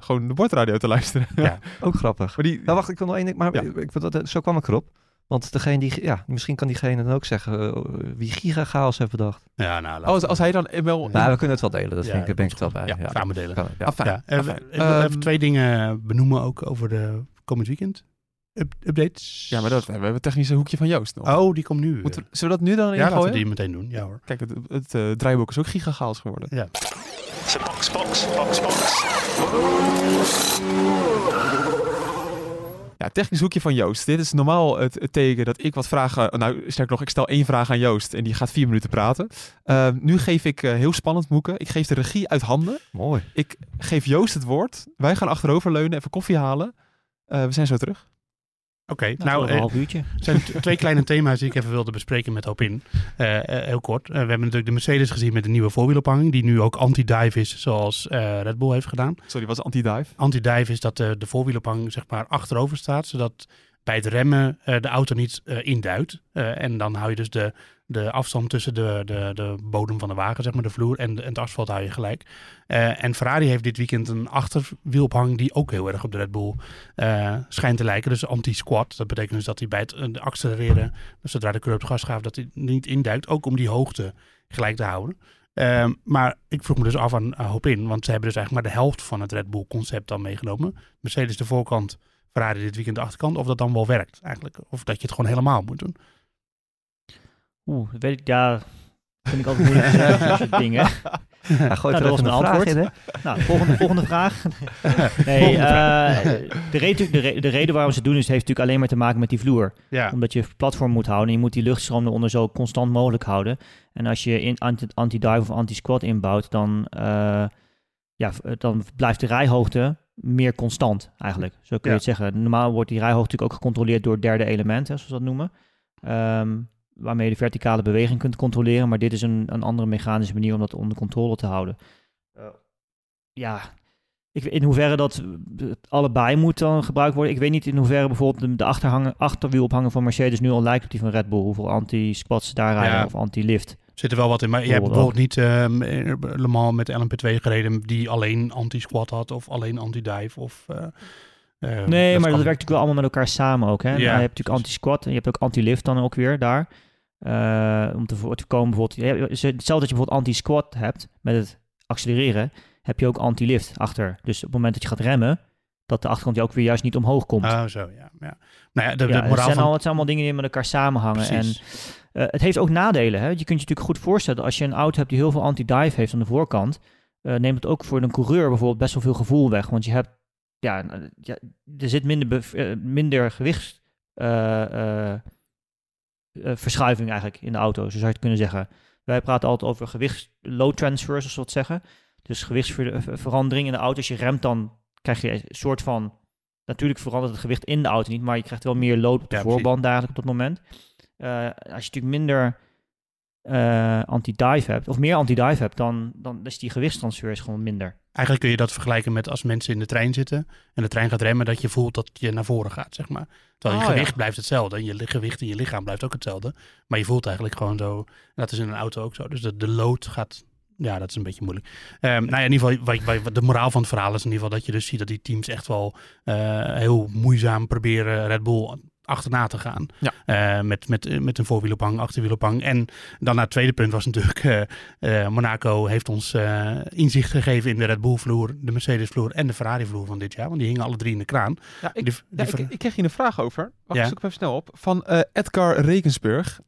gewoon de bordradio te luisteren. Ja. Ook grappig. maar die, Nou, wacht, ik wil nog één ding. Maar Ja. ik, zo kwam ik erop. Want degene die... Ja, misschien kan diegene dan ook zeggen eh, wie giga-chaos heeft bedacht. Ja, nou, oh, als, als hij dan wel... Nou, we kunnen het wel delen. Dat Ja, vind ik, ben ik het wel bij. Ja, samen delen. Kan, ja. Afijn, Ja, even, afijn. even, even twee dingen benoemen ook over de komend weekend. Up- updates. Ja, maar dat, we hebben het technische hoekje van Joost nog. Oh, die komt nu. Moeten we- zullen we dat nu dan ja, laten we ingooien? die meteen doen. Ja hoor. Kijk, het, het eh, draaiboek is ook gigachaos geworden. Ja. So box, box, box, box. Ja, technisch hoekje van Joost. Dit is normaal het, het teken dat ik wat vragen... Nou, sterker nog, ik stel één vraag aan Joost en die gaat vier minuten praten. Uh, nu geef ik uh, heel spannend, Moeke. Ik geef de regie uit handen. Mooi. Ik geef Joost het woord. Wij gaan achteroverleunen, even koffie halen. Uh, we zijn zo terug. Oké, okay, nou, nou een half uurtje. Er zijn twee kleine thema's die ik even wilde bespreken met Hopin. Uh, uh, heel kort. we hebben natuurlijk de Mercedes gezien met de nieuwe voorwielophanging, die nu ook anti-dive is, zoals Red Bull heeft gedaan. Sorry, wat is anti-dive? Anti-dive is dat de, de voorwielophanging zeg maar achterover staat, zodat bij het remmen de auto niet induikt. en dan hou je dus de, de afstand tussen de, de, de bodem van de wagen, zeg maar, de vloer en, en het asfalt hou je gelijk. Uh, en Ferrari heeft dit weekend een achterwielophang die ook heel erg op de Red Bull uh, schijnt te lijken. Dus anti-squat. Dat betekent dus dat hij bij het uh, accelereren, dus zodra de curb gas gaat, dat hij niet induikt. Ook om die hoogte gelijk te houden. Maar ik vroeg me dus af aan hoop in, want ze hebben dus eigenlijk maar de helft van het Red Bull concept dan meegenomen. Mercedes de voorkant, Ferrari dit weekend de achterkant. Of dat dan wel werkt eigenlijk. Of dat je het gewoon helemaal moet doen. Oeh, dat weet ik, ja, vind ik altijd moeilijk te zeggen, dat soort dingen. Ja, gooi nou, er was een antwoord. In, hè? Nou, volgende, volgende vraag. Nee, uh, de, reden, de, de, reden waarom ze het doen is, heeft natuurlijk alleen maar te maken met die vloer. Ja. Omdat je platform moet houden en je moet die luchtstroom eronder zo constant mogelijk houden. En als je in anti-dive of anti-squat inbouwt, dan, uh, ja, dan blijft de rijhoogte meer constant eigenlijk. Zo kun je het zeggen. Normaal wordt die rijhoogte natuurlijk ook gecontroleerd door derde elementen, zoals we dat noemen. Um, waarmee je de verticale beweging kunt controleren. Maar dit is een, een andere mechanische manier om dat onder controle te houden. Uh, ja, ik, in hoeverre dat allebei moet dan gebruikt worden. Ik weet niet in hoeverre bijvoorbeeld de, achterhangen, achterwielophanger van Mercedes nu al lijkt op die van Red Bull. Hoeveel anti-squats daar rijden ja. of anti-lift. Zit er wel wat in, maar je hebt bijvoorbeeld niet uh, Le Mans met LMP2 gereden die alleen anti-squat had of alleen anti-dive of... Uh, uh, nee, dat maar dat werkt natuurlijk wel allemaal met elkaar samen ook. Hè? Ja, je hebt natuurlijk anti-squat en je hebt ook anti-lift dan ook weer daar. Uh, om te, te komen bijvoorbeeld, hetzelfde dat je bijvoorbeeld anti-squat hebt met het accelereren, heb je ook anti-lift achter. Dus op het moment dat je gaat remmen, dat de achterkant je ook weer juist niet omhoog komt. Oh, zo, ja. ja. Nou ja, de, de ja, moraal het, zijn van... al, het zijn allemaal dingen die met elkaar samenhangen. Precies. En uh, het heeft ook nadelen. Hè? Je kunt je natuurlijk goed voorstellen, als je een auto hebt die heel veel anti-dive heeft aan de voorkant, uh, neemt het ook voor een coureur bijvoorbeeld best wel veel gevoel weg. Want je hebt, ja, ja er zit minder, uh, minder gewicht uh, verschuiving eigenlijk in de auto, zo zou je het kunnen zeggen. Wij praten altijd over gewichts load transfers, als we dat zeggen. Dus gewichtsverandering in de auto. Als je remt, dan krijg je een soort van... Natuurlijk verandert het gewicht in de auto niet, maar je krijgt wel meer load op de ja, voorband eigenlijk op dat moment. Uh, als je natuurlijk minder uh, anti-dive hebt, of meer anti-dive hebt, dan, dan is die gewichtstransfer is gewoon minder. Eigenlijk kun je dat vergelijken met als mensen in de trein zitten en de trein gaat remmen, dat je voelt dat je naar voren gaat, zeg maar. Terwijl je oh, gewicht ja. blijft hetzelfde en je gewicht in je lichaam blijft ook hetzelfde. Maar je voelt eigenlijk gewoon zo, dat is in een auto ook zo. Dus de, de load gaat, ja, dat is een beetje moeilijk. Um, nou ja, in ieder geval, wat, wat, de moraal van het verhaal is in ieder geval dat je dus ziet dat die teams echt wel uh, heel moeizaam proberen Red Bull achterna te gaan. Ja. Uh, met, met, met een voorwielophang, achterwielophang. En dan naar het tweede punt was natuurlijk... Uh, uh, Monaco heeft ons inzicht gegeven in de Red Bull vloer, de Mercedes vloer en de Ferrari vloer van dit jaar. Want die hingen alle drie in de kraan. Ja, ik, die, die ja, ik, ik, kreeg hier een vraag over. Wacht, ja. zoek even snel op. Van Edgar Regensburg.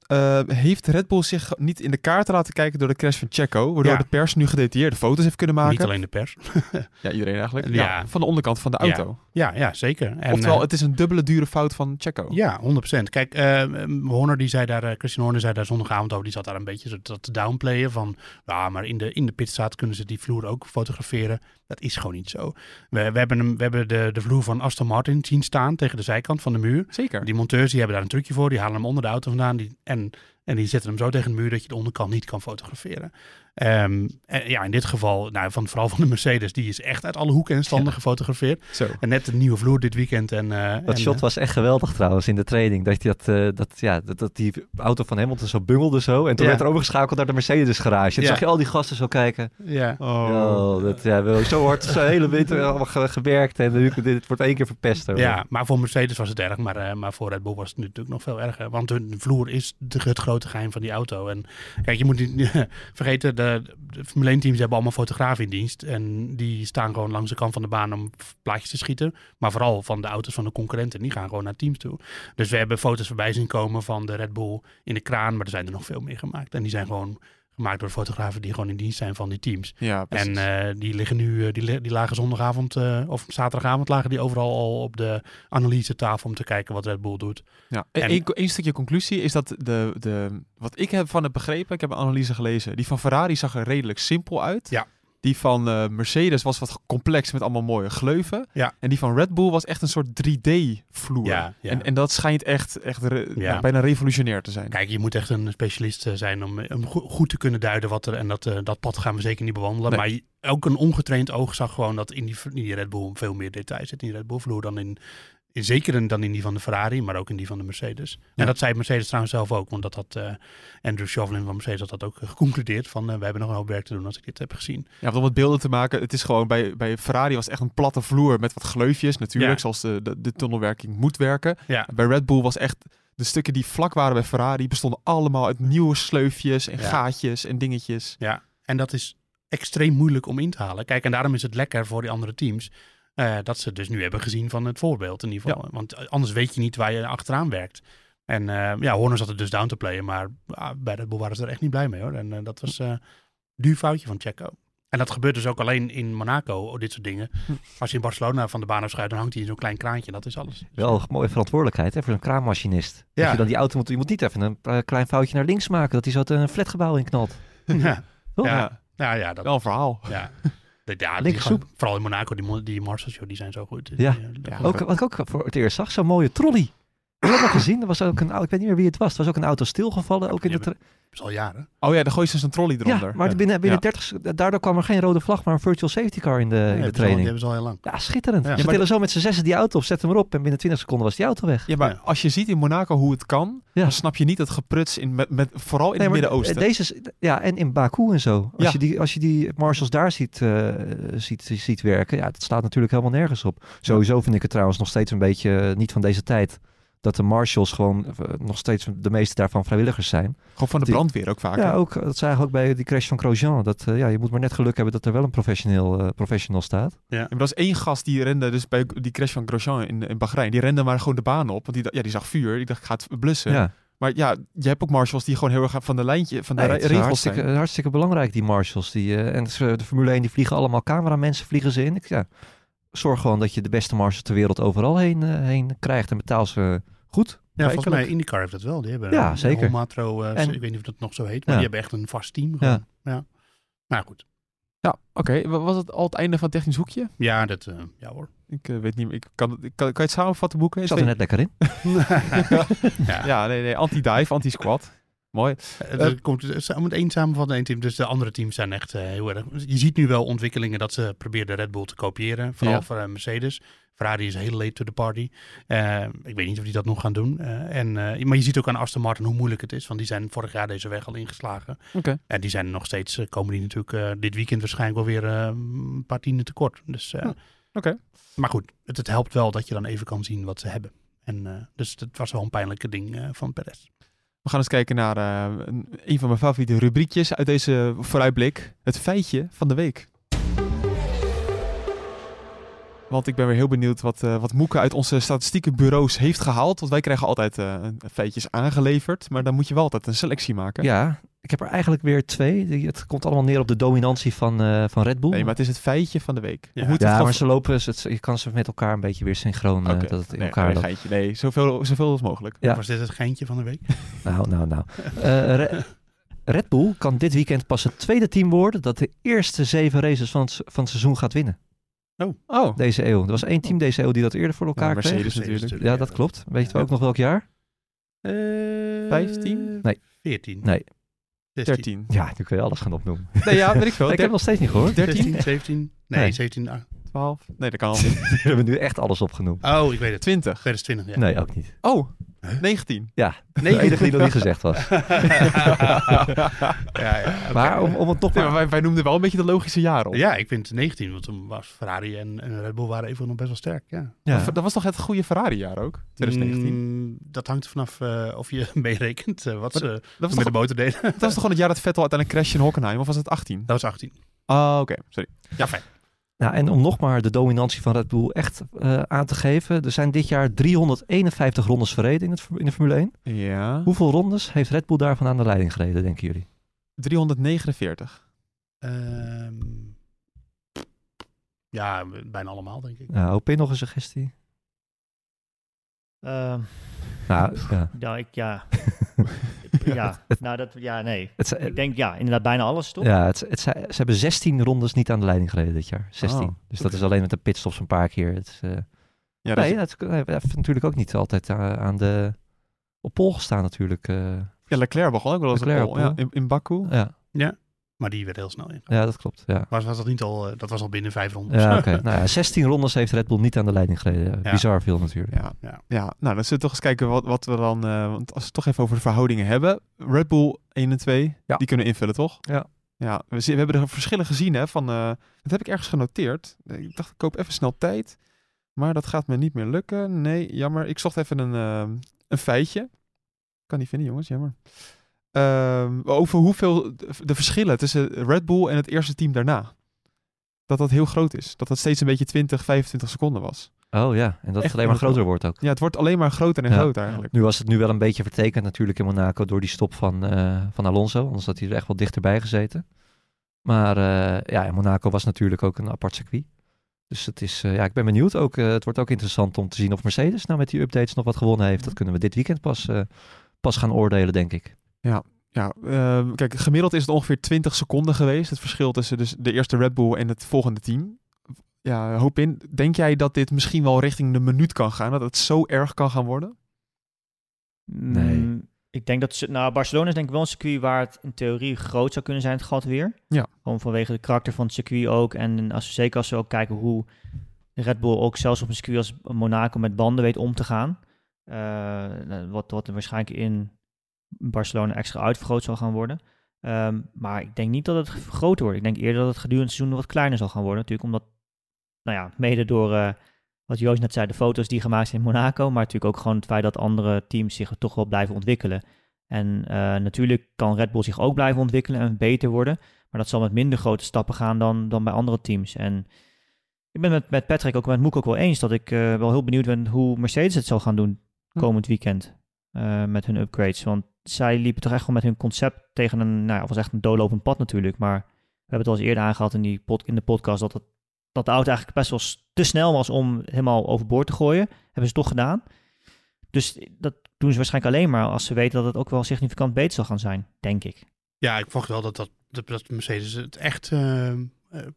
heeft Red Bull zich niet in de kaart laten kijken door de crash van Checo? Waardoor ja. de pers nu gedetailleerde foto's heeft kunnen maken? Niet alleen de pers. ja, iedereen eigenlijk. Ja. van de onderkant van de auto. Ja, ja, zeker. En, Oftewel, het is een dubbele dure fout van Checo. Ja, 100%. Kijk, uh, Horner die zei daar, uh, Christian Horner zei daar zondagavond over, die zat daar een beetje dat te downplayen van, ja, maar in de, in de pitstraat kunnen ze die vloer ook fotograferen. Dat is gewoon niet zo. We, we hebben, hem, we hebben de, de vloer van Aston Martin zien staan tegen de zijkant van de muur. Zeker. Die monteurs die hebben daar een trucje voor, die halen hem onder de auto vandaan die, en, en die zetten hem zo tegen de muur dat je de onderkant niet kan fotograferen. Um, en ja, in dit geval, nou, van, vooral van de Mercedes, die is echt uit alle hoeken en standen ja. gefotografeerd. Zo. En net de nieuwe vloer dit weekend. En, uh, dat en, shot was echt geweldig trouwens in de training. Dat, dat, uh, dat, ja, dat, dat die auto van Hamilton zo bungelde zo. En toen ja. werd er overgeschakeld naar de Mercedes garage. En ja. zag je al die gasten zo kijken. Ja. Oh. oh dat, ja, wel, zo hard, zo hele winter allemaal ge gewerkt. En nu, dit wordt één keer verpest. Hoor. Ja, maar voor Mercedes was het erg. Maar, uh, maar voor Red Bull was het natuurlijk nog veel erger. Want hun vloer is de, het grote geheim van die auto. En kijk, je moet niet vergeten, de, de Formule 1 teams hebben allemaal fotografen in dienst. En die staan gewoon langs de kant van de baan om plaatjes te schieten. Maar vooral van de auto's van de concurrenten. Die gaan gewoon naar teams toe. Dus we hebben foto's voorbij zien komen van de Red Bull in de kraan. Maar er zijn er nog veel meer gemaakt. En die zijn gewoon Gemaakt door fotografen die gewoon in dienst zijn van die teams. Ja, precies. En eh, die liggen nu, eh, die, die lagen zondagavond eh, of zaterdagavond lagen die overal al op de analysetafel om te kijken wat Red Bull doet. Ja, En- Eén één stukje conclusie is dat de, de, wat ik heb van het begrepen, ik heb een analyse gelezen, die van Ferrari zag er redelijk simpel uit. Ja. Die van eh, Mercedes was wat complex met allemaal mooie gleuven. Ja. En die van Red Bull was echt een soort 3D-vloer. Ja, ja. En, en dat schijnt echt, echt re- Ja. ja, bijna revolutionair te zijn. Kijk, je moet echt een specialist eh, zijn om, om go- goed te kunnen duiden wat er. En dat, eh, dat pad gaan we zeker niet bewandelen. Nee. Maar je- ook een ongetraind oog zag gewoon dat in die, in die Red Bull veel meer detail zit in die Red Bull vloer dan in. In zeker dan in die van de Ferrari, maar ook in die van de Mercedes. Ja. En dat zei Mercedes trouwens zelf ook, want dat had eh, Andrew Chauvelin van Mercedes had dat ook eh, geconcludeerd. Van eh, we hebben nog een hoop werk te doen als ik dit heb gezien. Ja, want om het beelden te maken, het is gewoon bij, bij Ferrari was echt een platte vloer met wat gleufjes natuurlijk, Ja. zoals de, de, de tunnelwerking moet werken. Ja. Bij Red Bull was echt, de stukken die vlak waren bij Ferrari bestonden allemaal uit nieuwe sleufjes en gaatjes en dingetjes. Ja, en dat is extreem moeilijk om in te halen. Kijk, en daarom is het lekker voor die andere teams eh, dat ze dus nu hebben gezien van het voorbeeld in ieder geval. Want eh, anders weet je niet waar je achteraan werkt. En eh, ja, Horner zat er dus down te playen, maar ah, bij Red Bull waren ze er echt niet blij mee hoor. En dat was eh duur foutje van Checo. En dat gebeurt dus ook alleen in Monaco, oh, dit soort dingen. Als je in Barcelona van de baan afschuift, dan hangt hij in zo'n klein kraantje. Dat is alles. Wel een mooie verantwoordelijkheid hè, voor een kraammachinist. Ja. Dat je dan die auto moet, je moet niet even een klein foutje naar links maken, dat hij zo het, een flatgebouw in knalt. ja. Toch? Ja. Ja, ja, dat, Wel een verhaal. ja. Dat- Ja, die gaan- vooral in Monaco, die, die Marshals, joh, die zijn zo goed. Ja. Die, eh, Ja, Ook, wat ik ook voor het eerst zag, zo'n mooie trolley. Heb je dat gezien? Er was ook een, ik weet niet meer wie het was. Er was ook een auto stilgevallen. Ook in de Dat is al jaren. Oh ja, dan gooi je dus een trolley eronder. ja, maar binnen, binnen 30 sec- daardoor kwam er geen rode vlag, maar een virtual safety car in de, in de Ja, ze al- training. Die hebben ze al heel lang. Ja, schitterend. Ja. Ze tillen zo met z'n zessen die auto op, zetten hem erop en binnen 20 seconden was die auto weg. Ja, maar Ja. als je ziet in Monaco hoe het kan, Ja. dan snap je niet het gepruts in, met, met, vooral in Nee, het Midden-Oosten. Deze, ja, en in Baku en zo. Als, Ja. je, die, als je die marshals daar ziet, eh, ziet, ziet werken, ja, dat staat natuurlijk helemaal nergens op. Sowieso vind ik het trouwens nog steeds een beetje eh, niet van deze tijd. Dat de marshals gewoon eh, nog steeds de meeste daarvan vrijwilligers zijn. Gewoon van de Die- brandweer ook vaak. Ja, hè? ook, dat zagen we ook bij die crash van Grosjean. Dat, eh, ja, je moet maar net geluk hebben dat er wel een professioneel, eh, professional staat. Ja, maar er was één gast die rende, dus bij die crash van Grosjean in, in Bahrein, die rende maar gewoon de baan op. Want die, ja, die zag vuur, die dacht, ik ga het blussen. Ja. Maar ja, je hebt ook marshals die gewoon heel erg van de lijntje, van de Nee, is regels zijn. hartstikke, hartstikke belangrijk, die marshals. Die, eh, en de Formule 1 die vliegen allemaal cameramensen vliegen ze in. Ik, ja, zorg gewoon dat je de beste marshals ter wereld overal heen, eh, heen krijgt en betaal ze goed. Ja, volgens mij. IndyCar heeft dat wel. Die hebben Ja, een zeker. Matro, En- ik weet niet of dat nog zo heet, maar Ja. die hebben echt een vast team. Gewoon. Ja. Maar goed. Ja, oké. Wa- Was het al het einde van het technisch hoekje? Ja, dat, eh, ja hoor. Ik eh, weet niet meer. Ik kan, het- ik kan, kan je het samenvatten, boeken? Ik zat er net lekker in. ja. Ja, nee, nee. Anti-dive, anti-squat. Mooi. Eh, er komt, eh, om het één samenvatten, één team. Dus de andere teams zijn echt eh, heel erg... Je ziet nu wel ontwikkelingen dat ze proberen de Red Bull te kopiëren. Vooral Ja. voor Mercedes. Ferrari is heel late to the party. Ik weet niet of die dat nog gaan doen. En, maar je ziet ook aan Aston Martin hoe moeilijk het is. Want die zijn vorig jaar deze weg al ingeslagen. Oké. En die zijn nog steeds, komen die natuurlijk dit weekend waarschijnlijk wel weer een paar tienden tekort. Dus, Hm, oké. Maar goed, het, het helpt wel dat je dan even kan zien wat ze hebben. En, dus het was wel een pijnlijke ding van Perez. We gaan eens kijken naar eh, een, van mijn favoriete rubriekjes uit deze vooruitblik. Het feitje van de week. Want ik ben weer heel benieuwd wat, eh wat Moeke uit onze statistiekenbureaus heeft gehaald. Want wij krijgen altijd eh, feitjes aangeleverd. Maar dan moet je wel altijd een selectie maken. Ja, ik heb er eigenlijk weer twee. Het komt allemaal neer op de dominantie van, eh, van Red Bull. Nee, maar het is het feitje van de week. Ja. We moeten ja, het maar gewoon- ze lopen, ze- je kan ze met elkaar een beetje weer synchroon, eh, dat het in nee, elkaar geintje. Nee, zoveel, zoveel als mogelijk. Ja. Was dit het geintje van de week? Nou, nou, nou. Eh, Re- Red Bull kan dit weekend pas het tweede team worden dat de eerste zeven races van het, van het seizoen gaat winnen. Oh, Deze eeuw. Er was één team deze eeuw die dat eerder voor elkaar Ja, kreeg. Mercedes natuurlijk. Ja, dat klopt. Weet je ook nog welk jaar? Eh, 15? Nee. 14. Nee. 16. 13. Ja, nu kun je alles gaan opnoemen. Nee, ja, weet ik veel. ik heb het nog steeds niet gehoord. 13, 16, 17. Nee, Nee. 17. ah. 12. Nee, dat kan al niet. We hebben nu echt alles opgenomen. Oh, ik weet het. 20. 2020, ja. Nee, ook niet. Oh, 19. Ja, de enige die nog niet gezegd was. ja, ja. Maar om, om het nog Nee, maar... maar wij, wij noemden wel een beetje de logische jaren op. Ja, ik vind 19, want toen was Ferrari en, en Red Bull waren even nog best wel sterk. Ja. Ja. Dat was toch het goede Ferrari-jaar ook? 2019. Mm, dat hangt er vanaf eh, of je meerekent eh, wat Maar ze dat, was met toch, de motor deden. dat was toch gewoon het jaar dat Vettel uiteindelijk crashte in Hockenheim? Of was het 18? dat was 18. Ah, oké. Sorry. Ja, fijn. Nou, en om nog maar de dominantie van Red Bull echt eh, aan te geven. Er zijn dit jaar 351 rondes verreden in, het, in de Formule 1. Ja. Hoeveel rondes heeft Red Bull daarvan aan de leiding gereden, denken jullie? 349. Ehm, ja, bijna allemaal, denk ik. Ja, OP nog een suggestie? Ehm, Nou, ja. ja, ik, ja. ja, nou dat, ja, nee. Het, Ik denk, ja, inderdaad bijna alles, toch? ja, het, het, ze hebben 16 rondes niet aan de leiding gereden dit jaar. 16. Oh, dus dat is alleen met de pitstops een paar keer. Het, eh, Ja, dat nee, is- dat is- heeft natuurlijk ook niet altijd aan, aan de... Op pol gestaan natuurlijk. eh. ja, Leclerc begon ook wel eens op Leclerc pol, op ja, in, in Baku. ja. Maar die werd heel snel in. ja, dat klopt. Ja, Was, was dat niet al, eh, dat was al binnen vijf rondes. ja oké. nou ja, 16 rondes heeft Red Bull niet aan de leiding gereden. Ja. Bizar veel natuurlijk. Ja. Ja. Ja. nou dan zullen we toch eens kijken wat, wat we dan... eh, want als we het toch even over de verhoudingen hebben. Red Bull 1 en 2, Ja. die kunnen invullen, toch? Ja. Ja, we, we hebben de verschillen gezien, hè. Van, eh, dat heb ik ergens genoteerd. Ik dacht, ik koop even snel tijd. Maar dat gaat me niet meer lukken. Nee, jammer. Ik zocht even een, een feitje. Kan niet vinden, jongens. Jammer. Ehm, over hoeveel de, verschillen tussen Red Bull en het eerste team daarna. Dat dat heel groot is. Dat dat steeds een beetje 20, 25 seconden was. Oh ja, en dat het alleen maar groter wordt ook. Ja, het wordt alleen maar groter en Ja. groter eigenlijk. Nu was het nu wel een beetje vertekend natuurlijk in Monaco door die stop van, eh, van Alonso. Anders had hij er echt wel dichterbij gezeten. Maar eh, ja, in Monaco was natuurlijk ook een apart circuit. Dus het is, eh, ja, ik ben benieuwd. Ook, het wordt ook interessant om te zien of Mercedes nou met die updates nog wat gewonnen heeft. Dat kunnen we dit weekend pas, pas gaan oordelen, denk ik. Ja, ehm, kijk, gemiddeld is het ongeveer 20 seconden geweest. Het verschil tussen dus de eerste Red Bull en het volgende team. Ja, hoop in. Denk jij dat dit misschien wel richting de minuut kan gaan? Dat het zo erg kan gaan worden? Nee. Mm, ik denk dat, ze- nou, Barcelona is denk ik wel een circuit waar het in theorie groot zou kunnen zijn, het gat weer. Ja. Gewoon vanwege de karakter van het circuit ook. En als, zeker als we ook kijken hoe Red Bull ook zelfs op een circuit als Monaco met banden weet om te gaan. Eh, wat, wat er waarschijnlijk in Barcelona extra uitvergroot zal gaan worden. Ehm, maar ik denk niet dat het groter wordt. Ik denk eerder dat het gedurende het seizoen wat kleiner zal gaan worden. Natuurlijk omdat, nou ja, mede door eh, wat Joost net zei, de foto's die gemaakt zijn in Monaco. Maar natuurlijk ook gewoon het feit dat andere teams zich toch wel blijven ontwikkelen. En eh, natuurlijk kan Red Bull zich ook blijven ontwikkelen en beter worden. Maar dat zal met minder grote stappen gaan dan, dan bij andere teams. En ik ben met, met Patrick ook met Moek ook wel eens dat ik eh, wel heel benieuwd ben hoe Mercedes het zal gaan doen Hm. komend weekend. met hun upgrades. Want zij liepen toch echt wel met hun concept tegen een, nou ja, was echt een doorlopend pad natuurlijk. Maar we hebben het al eens eerder aangehaald in, die in de podcast dat, het, dat de auto eigenlijk best wel te snel was om helemaal overboord te gooien. Hebben ze toch gedaan. Dus dat doen ze waarschijnlijk alleen maar als ze weten dat het ook wel significant beter zal gaan zijn, denk ik. Ja, ik verwacht wel dat, dat, dat, Mercedes het echt eh,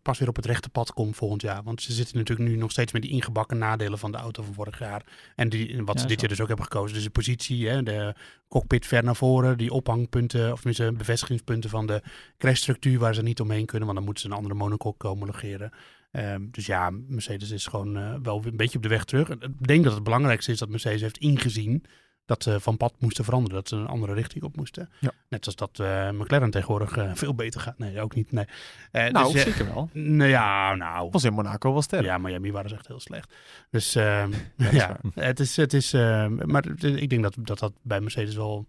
pas weer op het rechte pad komt volgend jaar. Want ze zitten natuurlijk nu nog steeds met die ingebakken nadelen van de auto van vorig jaar. En die, wat Ja, ze dit jaar dus ook hebben gekozen. Dus de positie, hè, de cockpit ver naar voren, die ophangpunten, of tenminste bevestigingspunten van de crashstructuur waar ze niet omheen kunnen. Want dan moeten ze een andere monocoque homologeren. Ehm, dus ja, Mercedes is gewoon eh, wel een beetje op de weg terug. Ik denk dat het belangrijkste is dat Mercedes heeft ingezien dat ze van pad moesten veranderen. Dat ze een andere richting op moesten. Ja. Net als dat eh, McLaren tegenwoordig eh, veel beter gaat. Nee, ook niet. Nee. Eh, nou, dus, zeker wel. nou ja, nou. Was in Monaco wel sterk. Ja, Miami waren ze echt heel slecht. Dus ja, het is, het is maar ik denk dat, dat dat bij Mercedes wel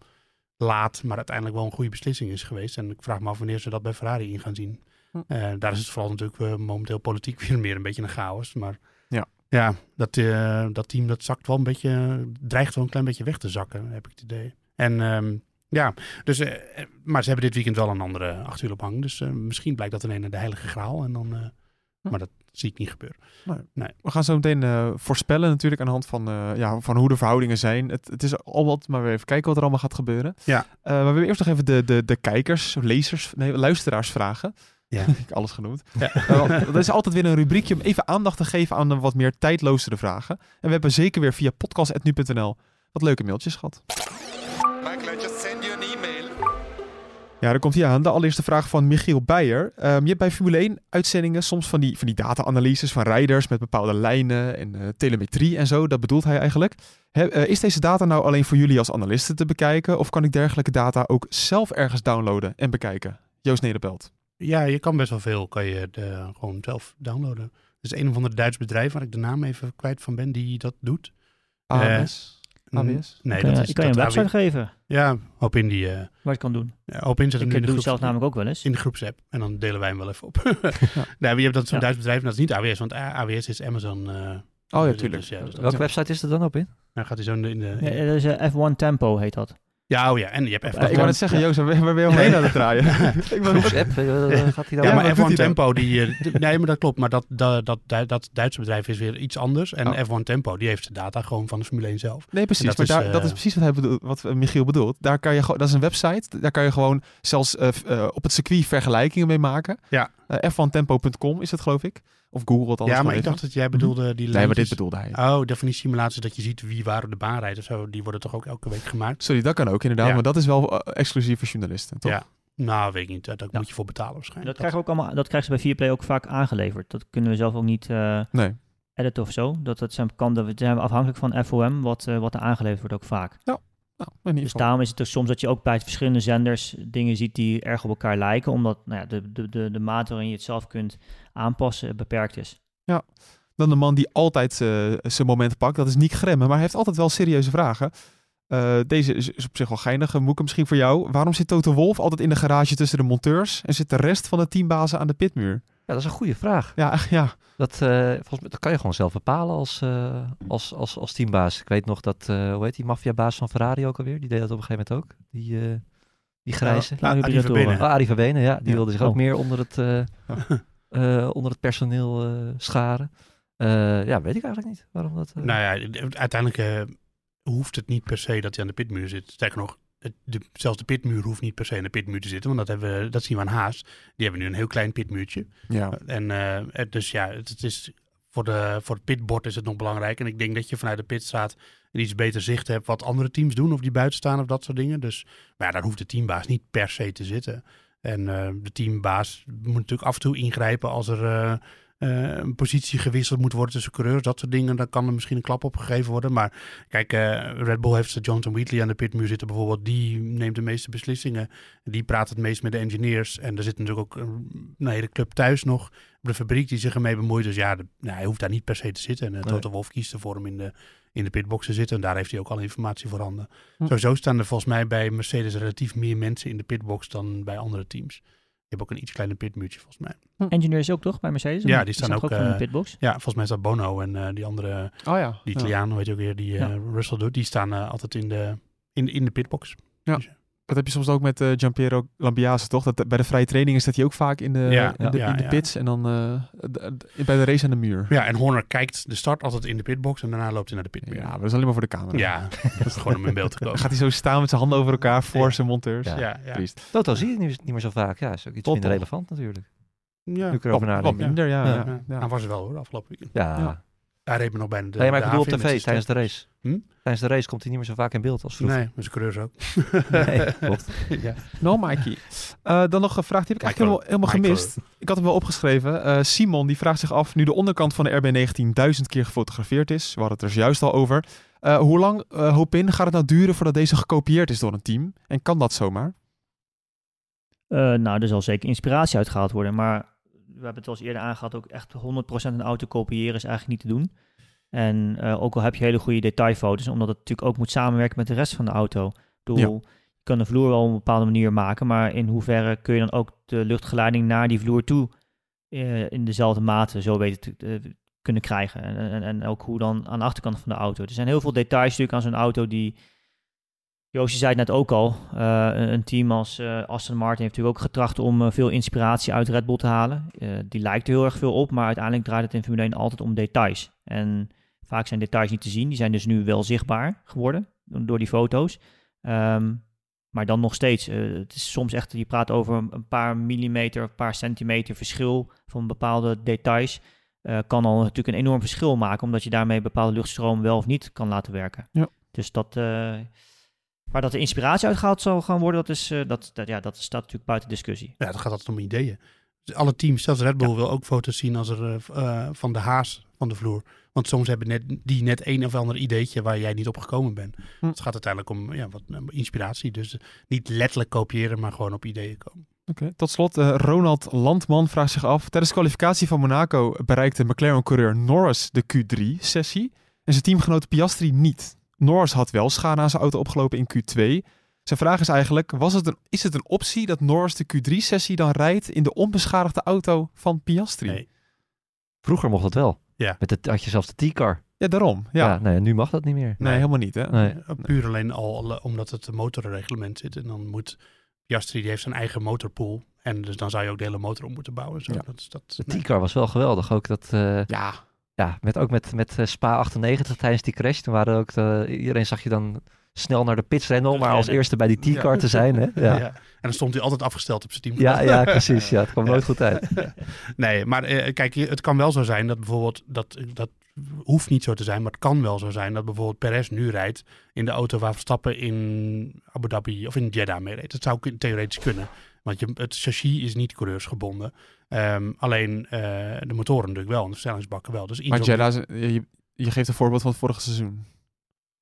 laat, maar uiteindelijk wel een goede beslissing is geweest. En ik vraag me af wanneer ze dat bij Ferrari in gaan zien. Hm. Daar is het vooral natuurlijk momenteel politiek weer meer een beetje een chaos. Maar Ja. dat, eh, dat team dat zakt wel een beetje, dreigt wel een klein beetje weg te zakken, heb ik het idee. En ehm, ja, dus, eh, eh, maar ze hebben dit weekend wel een andere achterwiel op hang. Dus misschien blijkt dat ineens de heilige graal. En dan. Maar dat zie ik niet gebeuren. We gaan zo meteen voorspellen natuurlijk aan de hand van, ja, van hoe de verhoudingen zijn. Het, het is al wat, maar we even kijken wat er allemaal gaat gebeuren. Ja. Maar we hebben eerst nog even de, de, de kijkers, lezers, nee, luisteraars vragen. Ja. Ik alles genoemd. Ja. Eh, er is altijd weer een rubriekje om even aandacht te geven aan de wat meer tijdloosere vragen. En we hebben zeker weer via podcast.nu.nl wat leuke mailtjes gehad. Michael, I just send you an email. Ja, daar komt hij aan. De allereerste vraag van Michiel Beijer. Ehm, je hebt bij Formule 1 uitzendingen soms van die, van die data-analyses van rijders met bepaalde lijnen en eh, telemetrie en zo. Dat bedoelt hij eigenlijk. He- eh, is deze data nou alleen voor jullie als analisten te bekijken? Of kan ik dergelijke data ook zelf ergens downloaden en bekijken? Joost Nederpelt. Ja, je kan best wel veel. Kan je de, gewoon zelf downloaden. Er is een of ander Duits bedrijf waar ik de naam even kwijt van ben die dat doet. AWS? Mm, AWS? Nee, ik kan, dat je- is ik kan je een website geven Ja, hoop in die. eh waar je het kan doen. ja, hoop in Ik nu in de doe het zelf namelijk ook wel eens. in de groepsapp. En dan delen wij hem wel even op. nee, maar je hebt dat zo'n Ja. Duits bedrijf. En dat is niet AWS, want AWS is Amazon. eh, Oh ja, dus- tuurlijk. dus ja, dus Welke website is er dan op in? Dan gaat hij zo in de. In de Ja, dat is, eh, F1 Tempo heet dat. Ja, oh ja, en je hebt F1 ik wou net zeggen, Joost, waar waar ben je omheen aan het draaien? ik ben eh, gaat hij daar Ja, maar wat F1 doet hij dan? Tempo, die, eh, nee, maar dat klopt. Maar dat, dat, dat, dat Duitse bedrijf is weer iets anders. En Oh. F1 Tempo, die heeft de data gewoon van de Formule 1 zelf. Nee, precies. En dat maar is, daar, dat eh, is precies wat, hij bedoelt, wat Michiel bedoelt. Daar kan je gewoon, dat is een website. Daar kan je gewoon zelfs op het circuit vergelijkingen mee maken. Ja. Eh, F1tempo.com is het, geloof ik. Of Google het anders ja, maar ik even. dacht dat jij bedoelde die Nee, maar dit bedoelde hij. Oh, dat van die simulaties dat je ziet wie waar op de baan rijdt of zo. Die worden toch ook elke week gemaakt? Sorry, dat kan ook inderdaad. Ja. Maar dat is wel eh, exclusief voor journalisten, toch? Ja. Nou, weet ik niet. Daar Ja. moet je voor betalen Dat, waarschijnlijk. krijgen we ook allemaal, dat krijgen ze bij Viaplay ook vaak aangeleverd. Dat kunnen we zelf ook niet eh, Nee. editen of zo. Dat, dat zijn, kan, dat zijn we afhankelijk van FOM, wat, wat er aangeleverd wordt ook vaak. Nou, in ieder Dus daarom is het ook soms dat je ook bij verschillende zenders dingen ziet die erg op elkaar lijken. Omdat nou ja, de, de, de, de mate waarin je het zelf kunt aanpassen beperkt is. Dan de man die altijd eh, zijn moment pakt. Dat is Nick Gremme. Maar hij heeft altijd wel serieuze vragen. Eh, deze is, is op zich wel geinig. Eh, Moeke, misschien voor jou. Waarom zit Toto Wolf altijd in de garage tussen de monteurs... en zit de rest van de teambazen aan de pitmuur? Ja, dat is een goede vraag. Ja, echt, ja. Dat, eh, volgens mij, dat kan je gewoon zelf bepalen als, eh, als, als, als teambaas. Ik weet nog dat, eh, hoe heet die maffiabaas van Ferrari ook alweer? Die deed dat op een gegeven moment ook. Die, eh, die grijze. Ja, Arie Hybridatoren. Verbenen. Ah, Arie Verbenen, ja. Die Ja. wilde zich ook Oh. meer onder het, eh, eh, onder het personeel eh, scharen. Eh, ja, weet ik eigenlijk niet waarom dat... eh, Nou ja, uiteindelijk eh, hoeft het niet per se dat hij aan de pitmuur zit. Sterker nog, de, zelfs de pitmuur hoeft niet per se aan de pitmuur te zitten. Want dat, hebben we, dat zien we aan Haas. Die hebben nu een heel klein pitmuurtje. ja. En eh, dus ja, het, het is, voor, de, voor het pitbord is het nog belangrijk. En ik denk dat je vanuit de pitstraat een iets beter zicht hebt wat andere teams doen. Of die buiten staan of dat soort dingen. Dus, maar ja, daar hoeft de teambaas niet per se te zitten. En eh, de teambaas moet natuurlijk af en toe ingrijpen als er eh, een positie gewisseld moet worden tussen coureurs. Dat soort dingen. Dan kan er misschien een klap op gegeven worden. Maar kijk, eh, Red Bull heeft Johnson Wheatley aan de pitmuur zitten bijvoorbeeld. Die neemt de meeste beslissingen. Die praat het meest met de engineers. En er zit natuurlijk ook een, een hele club thuis nog op de fabriek die zich ermee bemoeit. Dus ja, de- nou, hij hoeft daar niet per se te zitten. En uh, Nee. Toto Wolff kiest ervoor om in de, in de pitbox te zitten. En daar heeft hij ook alle informatie voor handen. Hm. Sowieso staan er volgens mij bij Mercedes relatief meer mensen in de pitbox dan bij andere teams. Je hebt ook een iets kleiner pitmuurtje volgens mij. Engineers ook toch bij Mercedes? Ja, die staan ook, in de eh, pitbox. Ja, volgens mij is dat Bono en eh, die andere, Oh ja. die Ja. Italiaan, weet je ook weer, die eh, Ja. Russell doet. Die staan eh, altijd in de, in, in de pitbox. Ja. Dus, Dat heb je soms ook met eh Giampiero Lambiase, toch? Dat, bij de vrije trainingen staat hij ook vaak in de, Ja, in de, ja, in de ja. pits. En dan eh, d- bij de race aan de muur. ja, en Horner kijkt de start altijd in de pitbox en daarna loopt hij naar de pitmuur. Ja, dat is alleen maar voor de camera. Ja, dat is gewoon om in beeld te Dan komen. gaat hij zo staan met zijn handen over elkaar voor Ja. zijn monteurs. Ja. Ja. Toto zie je niet, niet meer zo vaak. Ja, is ook iets Tot minder relevant natuurlijk. Ja. Nu ik Wat, erover wat minder, ja. Ja. ja. Ja. ja. Hij was er wel hoor, afgelopen weekend. Ja. Hij reed me nog bijna de nee, maar ik bedoel op tv tijdens de race. Hm? Tijdens de race komt hij niet meer zo vaak in beeld als vroeger. Nee, met zijn coureurs ook. Nee, klopt. ja. No, Mikey. Eh, dan nog een vraag, die heb ik eigenlijk helemaal, helemaal gemist. Ik had hem wel opgeschreven. Eh, Simon, die vraagt zich af, nu de onderkant van de RB19 duizend keer gefotografeerd is, we hadden het er juist al over, eh, hoe lang, eh, hoop in, gaat het nou duren voordat deze gekopieerd is door een team? En kan dat zomaar? Eh, nou, er zal zeker inspiratie uitgehaald worden. Maar we hebben het al eens eerder aangehaald, ook echt 100% een auto kopiëren is eigenlijk niet te doen. En eh, ook al heb je hele goede detailfoto's, omdat het natuurlijk ook moet samenwerken met de rest van de auto. Ik bedoel, je kan de vloer wel op een bepaalde manier maken, maar in hoeverre kun je dan ook de luchtgeleiding naar die vloer toe eh, in dezelfde mate zo weten te eh, kunnen krijgen. En, en, en ook hoe dan aan de achterkant van de auto. Er zijn heel veel details natuurlijk aan zo'n auto die Joosje zei het net ook al. eh, een team als eh, Aston Martin heeft natuurlijk ook getracht om eh, veel inspiratie uit Red Bull te halen. Die lijkt er heel erg veel op, maar uiteindelijk draait het in Formule 1 altijd om details. En vaak zijn details niet te zien. Die zijn dus nu wel zichtbaar geworden door die foto's. Ehm, maar dan nog steeds, het is soms echt, je praat over een paar millimeter, een paar centimeter verschil van bepaalde details. kan al natuurlijk een enorm verschil maken, omdat je daarmee bepaalde luchtstroom wel of niet kan laten werken. Ja. Dus dat, maar dat er inspiratie uitgehaald zal gaan worden, dat, is, eh, dat, dat, ja, dat staat natuurlijk buiten discussie. Ja, het gaat altijd om ideeën. Dus alle teams, zelfs Red Bull, wil ook foto's zien als er, eh, eh, van de haas van de vloer. Want soms hebben net, die net een of ander ideetje waar jij niet op gekomen bent. Hm. Het gaat uiteindelijk om ja, wat inspiratie. Dus niet letterlijk kopiëren, maar gewoon op ideeën komen. Oké, Tot slot, eh, Ronald Landman vraagt zich af. Tijdens de kwalificatie van Monaco bereikte McLaren-coureur Norris de Q3-sessie en zijn teamgenoot Piastri niet. Norris had wel schade aan zijn auto opgelopen in Q2. Zijn vraag is eigenlijk, was het een, is het een optie dat Norris de Q3-sessie dan rijdt in de onbeschadigde auto van Piastri? Nee. Vroeger mocht dat wel. Ja. Met de, had je zelfs de T-car. Ja, daarom. Ja. Ja, nee, nu mag dat niet meer. Nee, helemaal niet, hè? Nee. Uh, Puur alleen al omdat het motorreglement zit. En dan moet Piastri, die heeft zijn eigen motorpool. En dus dan zou je ook de hele motor om moeten bouwen. Zo. Ja. Dat, dat, De nee. T-car was wel geweldig. Ook dat, eh, Ja. Ja, met, ook met, met eh, Spa 98 tijdens die crash. Toen waren ook de, iedereen zag je dan snel naar de pits rennen om maar als eerste bij die T-car te zijn. Hè? Ja. Ja. En dan stond hij altijd afgesteld op zijn team. Ja, ja, precies. Ja, het kwam nooit goed uit. Nee, maar eh, kijk, het kan wel zo zijn dat bijvoorbeeld, dat, dat hoeft niet zo te zijn, maar het kan wel zo zijn dat bijvoorbeeld Perez nu rijdt in de auto waar Verstappen in Abu Dhabi of in Jeddah mee reed. Dat zou theoretisch kunnen, want je, het chassis is niet coureursgebonden. Ehm, alleen eh, de motoren natuurlijk wel en de versnellingsbakken wel. Dus Maar Jeddah, is- je, je geeft een voorbeeld van het vorige seizoen.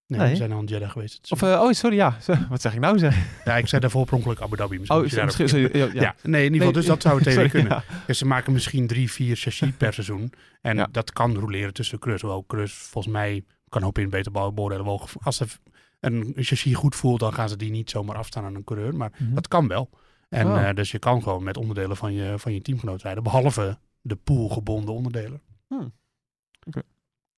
Nee, Nee. we zijn al in Jeddah geweest. Of, eh, oh, sorry, ja. Wat zeg ik nou? Zeg? ja, ik zei daarvoor oorspronkelijk Abu Dhabi. Misschien Oh, daarop- misschien, sorry, ja, ja. ja. nee, in ieder geval, dus dat zou het Sorry, theoretisch kunnen. ja. Dus ze maken misschien drie, vier chassis per seizoen. En Ja. dat kan roleren tussen coureurs. Hoewel coureurs volgens mij kan hoop in beter bouwen beoordelen. Wel, Als ze een chassis goed voelt, dan gaan ze die niet zomaar afstaan aan een coureur. Maar Mhm. dat kan wel. En eh, dus je kan gewoon met onderdelen van je, van je teamgenoot rijden. Behalve de poolgebonden onderdelen.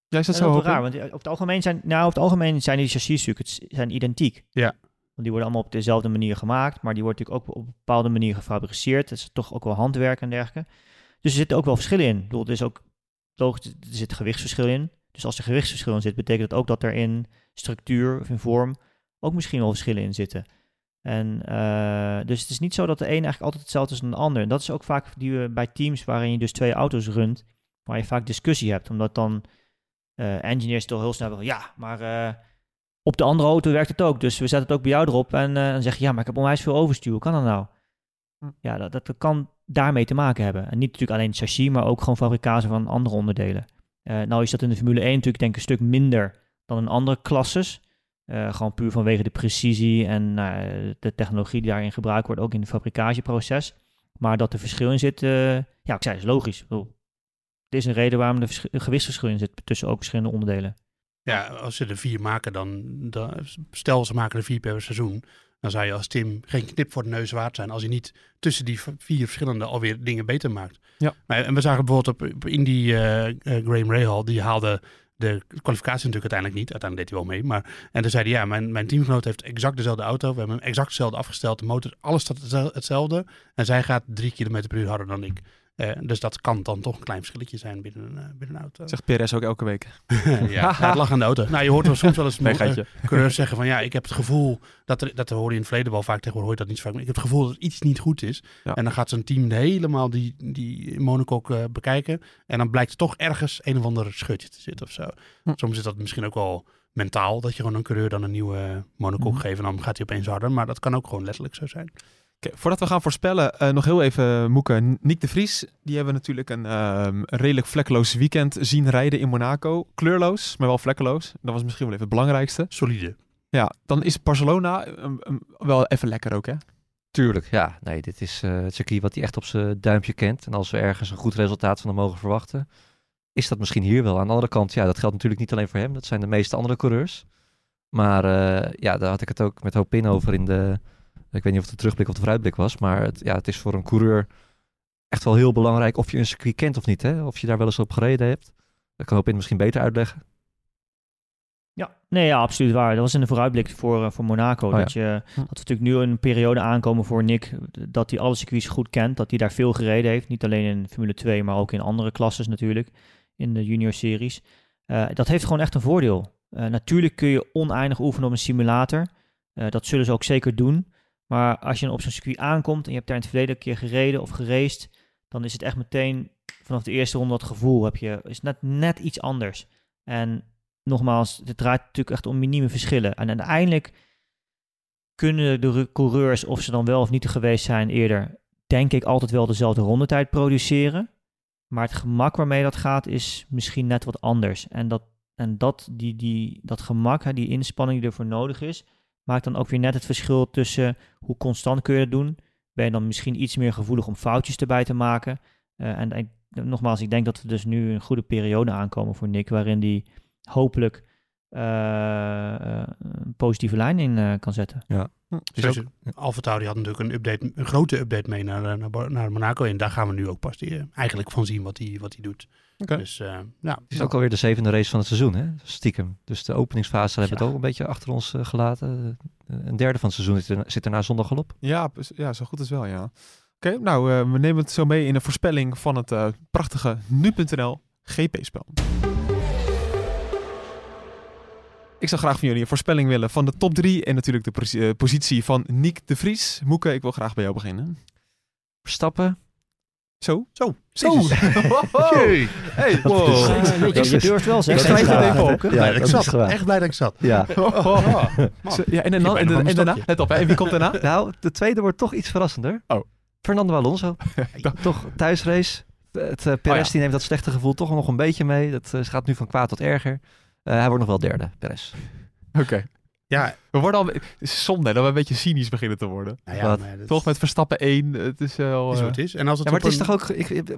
Ja, is dat Dat zo is raar, want die- over het algemeen zijn, nou, over het algemeen zijn die chassis natuurlijk het zijn identiek. Ja. Want die worden allemaal op dezelfde manier gemaakt, maar die wordt natuurlijk ook op een bepaalde manier gefabriceerd. Dat is toch ook wel handwerk en dergelijke. Dus er zitten ook wel verschillen in. Ik bedoel, er is ook logisch, er zit gewichtsverschil in. Dus als er gewichtsverschil in zit, betekent dat ook dat er in structuur of in vorm ook misschien wel verschillen in zitten. En eh, dus het is niet zo dat de een eigenlijk altijd hetzelfde is dan de ander. En dat is ook vaak die we bij teams waarin je dus twee auto's runt, waar je vaak discussie hebt. Omdat dan eh, engineers toch heel snel van ja, maar op de andere auto werkt het ook. Dus we zetten het ook bij jou erop. En dan zeg je ja, maar ik heb onwijs veel overstuur. Hoe kan dat nou? Hm. Ja, dat, dat kan daarmee te maken hebben. En niet natuurlijk alleen chassis, maar ook gewoon fabricage van andere onderdelen. Nou is dat in de Formule 1 natuurlijk denk ik een stuk minder dan in andere klasses. Eh, gewoon puur vanwege de precisie en nou, de technologie die daarin gebruikt wordt, ook in het fabricageproces. Maar dat er verschil in zit, eh, ja, ik zei, is logisch. Bedoel, het is een reden waarom er gewichtsverschil in zit tussen ook verschillende onderdelen. Ja, als ze er vier maken, dan, dan stel ze maken er vier per seizoen. Dan zou je als Tim geen knip voor de neus waard zijn als je niet tussen die vier verschillende alweer dingen beter maakt. Ja. Maar, en we zagen bijvoorbeeld op, op Indy eh, eh, Graham Rahal, die haalde de kwalificatie natuurlijk uiteindelijk niet. Uiteindelijk deed hij wel mee. Maar, en toen zei hij, ja, mijn, mijn teamgenoot heeft exact dezelfde auto. We hebben hem exact hetzelfde afgesteld. De motor, alles staat hetzel- hetzelfde. En zij gaat drie kilometer per uur harder dan ik. Eh, dus dat kan dan toch een klein verschilletje zijn binnen een, binnen een auto. Zegt Perez ook elke week. ja, het lag aan de auto. Nou, je hoort wel soms wel eens Nee, eh, coureurs zeggen van ja, ik heb het gevoel dat er, dat hoor je in het verleden wel vaak tegenwoordig hoor je dat niet zo vaak. maar Ik heb het gevoel dat iets niet goed is. Ja. En dan gaat zo'n team helemaal die, die monocoque eh, bekijken. En dan blijkt toch ergens een of ander scheurtje te zitten of zo. Hm. Soms is dat misschien ook wel mentaal dat je gewoon een coureur dan een nieuwe monocoque Mhm. geeft en dan gaat hij opeens harder. Maar dat kan ook gewoon letterlijk zo zijn. Voordat we gaan voorspellen, eh, nog heel even Moeke. Nick de Vries, die hebben natuurlijk een, ehm, een redelijk vlekkeloos weekend zien rijden in Monaco. Kleurloos, maar wel vlekkeloos. Dat was misschien wel even het belangrijkste. Solide. Ja, dan is Barcelona ehm, ehm, wel even lekker ook, hè? Tuurlijk, ja. Nee, dit is eh, het circuit wat hij echt op zijn duimpje kent. En als we ergens een goed resultaat van hem mogen verwachten, is dat misschien hier wel. Aan de andere kant, ja, dat geldt natuurlijk niet alleen voor hem. Dat zijn de meeste andere coureurs. Maar eh, ja, daar had ik het ook met Hopin over in de... Ik weet niet of het de terugblik of de vooruitblik was. Maar het, ja, het is voor een coureur echt wel heel belangrijk of je een circuit kent of niet. Hè? Of je daar wel eens op gereden hebt. Dat kan Hopin misschien beter uitleggen. Ja, nee, ja, absoluut waar. Dat was in de vooruitblik voor, eh, voor Monaco. Oh ja. dat, je, Hm. dat we natuurlijk nu een periode aankomen voor Nick, dat hij alle circuits goed kent, dat hij daar veel gereden heeft. Niet alleen in Formule 2, maar ook in andere klasses natuurlijk, in de junior series. Eh, dat heeft gewoon echt een voordeel. Eh, natuurlijk kun je oneindig oefenen op een simulator. Dat zullen ze ook zeker doen. Maar als je op zo'n circuit aankomt en je hebt daar in het verleden een keer gereden of geraced, dan is het echt meteen vanaf de eerste ronde dat gevoel heb je, is net, net iets anders. En nogmaals, het draait natuurlijk echt om minieme verschillen. En uiteindelijk kunnen de coureurs, of ze dan wel of niet geweest zijn eerder, denk ik altijd wel dezelfde rondetijd produceren. Maar het gemak waarmee dat gaat is misschien net wat anders. En dat, en dat, die, die, dat gemak, hè, die inspanning die ervoor nodig is, maakt dan ook weer net het verschil tussen hoe constant kun je het doen. Ben je dan misschien iets meer gevoelig om foutjes erbij te maken. Eh, en ik- nogmaals, ik denk dat we dus nu een goede periode aankomen voor Nick, waarin die hopelijk een positieve lijn in eh, kan zetten. Ja. Dus ook- Alfa Tauri had natuurlijk een, update, een grote update mee naar, eh, naar, Monaco. En daar gaan we nu ook pas die, eh, eigenlijk van zien wat hij wat hij doet. Oké. Dus eh, ja, Het is ook alweer de zevende race van het seizoen, hè? Stiekem. Dus de openingsfase hebben we Ja. het ook een beetje achter ons eh, gelaten. Eh, een derde van het seizoen zit er, zit er na zondag al op. Ja, ja, zo goed is wel, ja. Oké, nou, eh, we nemen het zo mee in een voorspelling van het eh, prachtige nu.nl GP-spel. Ik zou graag van jullie een voorspelling willen van de top 3 en natuurlijk de eh, positie van Nick de Vries. Moeke, ik wil graag bij jou beginnen. Verstappen. Zo? Zo. Zo! Hey. Hey, Wow. Durft wel, zeg. Ik schrijf het even op. Ja, blij dat ik dat zat. Echt blij dat ik zat. Ja. Zo, ja, en, dan, en, daarna? Let op, hè. En wie komt daarna? Nou, de tweede wordt toch iets verrassender. Oh. Fernando Alonso. toch thuisrace. Het eh Perez Oh ja. die neemt dat slechte gevoel toch nog een beetje mee. Dat eh, gaat nu van kwaad tot erger. Eh, hij wordt nog wel derde, Perez. Oké. Ja, We worden al... Het is zonde dat we een beetje cynisch beginnen te worden. nou ja dat Toch met Verstappen 1. Het is wel... is eh, het is. En als het Ja, maar het is een- toch ook... Ik, ik,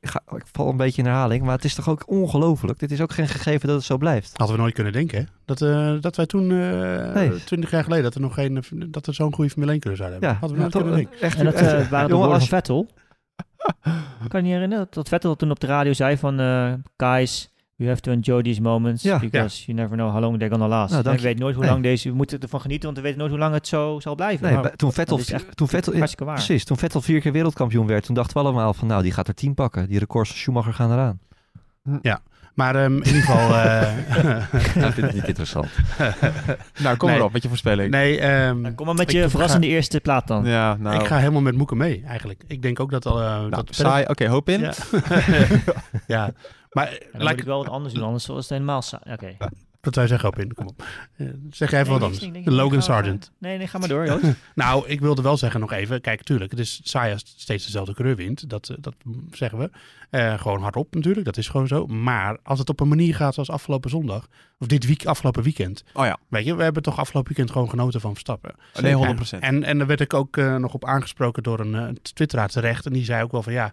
ik ga, ik val een beetje in herhaling, maar het is toch ook ongelooflijk. Dit is ook geen gegeven dat het zo blijft. Hadden we nooit kunnen denken, hè? Dat, eh, dat wij toen, Nee. twintig jaar geleden, dat er nog geen, dat we zo'n goede Formule 1 kunnen zouden hebben. Ja, Hadden we nooit toch, kunnen denken. echt, En dat echt- eh, waren de jongen, woorden als van Vettel. kan je niet herinneren dat Vettel toen op de radio zei van... eh guys, you have to enjoy these moments. Ja. because you never know how long they're gonna last. Nou, ik je. weet nooit hoe Nee. lang deze... We moeten ervan genieten, want we weten nooit hoe lang het zo zal blijven. Nee, Nou, toen Vettel, echt toen Vettel, hartstikke waar. precies, toen Vettel vier keer wereldkampioen werd, toen dachten we allemaal van, nou, die gaat er tien pakken. Die records van Schumacher gaan eraan. Maar ehm, in ieder geval... eh, Dat vind ik niet interessant. Nou, kom Nee. erop met je voorspelling. nee, ehm, Nou, kom maar met ik je ga- verrassende eerste plaat dan. Ja, nou... ik ga helemaal met Moeken mee, eigenlijk. Ik denk ook dat... al eh nou, dat saai. Oké, hoop in. Ja. ja, maar Ja, dan moet ik, wel wat anders doen, anders is het helemaal saai. Oké. wat wij zeggen op in, kom op. Eh, zeg jij even Nee, wat anders. ik. Logan Sargent. Nee, nee, ga maar door, Joost. Nou, ik wilde wel zeggen nog even. Kijk, tuurlijk, het is saai als steeds dezelfde coureur wint. Dat, eh, dat zeggen we. Eh, gewoon hardop natuurlijk, dat is gewoon zo. Maar als het op een manier gaat zoals afgelopen zondag, of dit week, afgelopen weekend. Oh ja. Weet je, we hebben toch afgelopen weekend gewoon genoten van Verstappen. Nee, 100%. En, en daar werd ik ook nog op aangesproken door een uh, twitteraar terecht. En die zei ook wel van ja,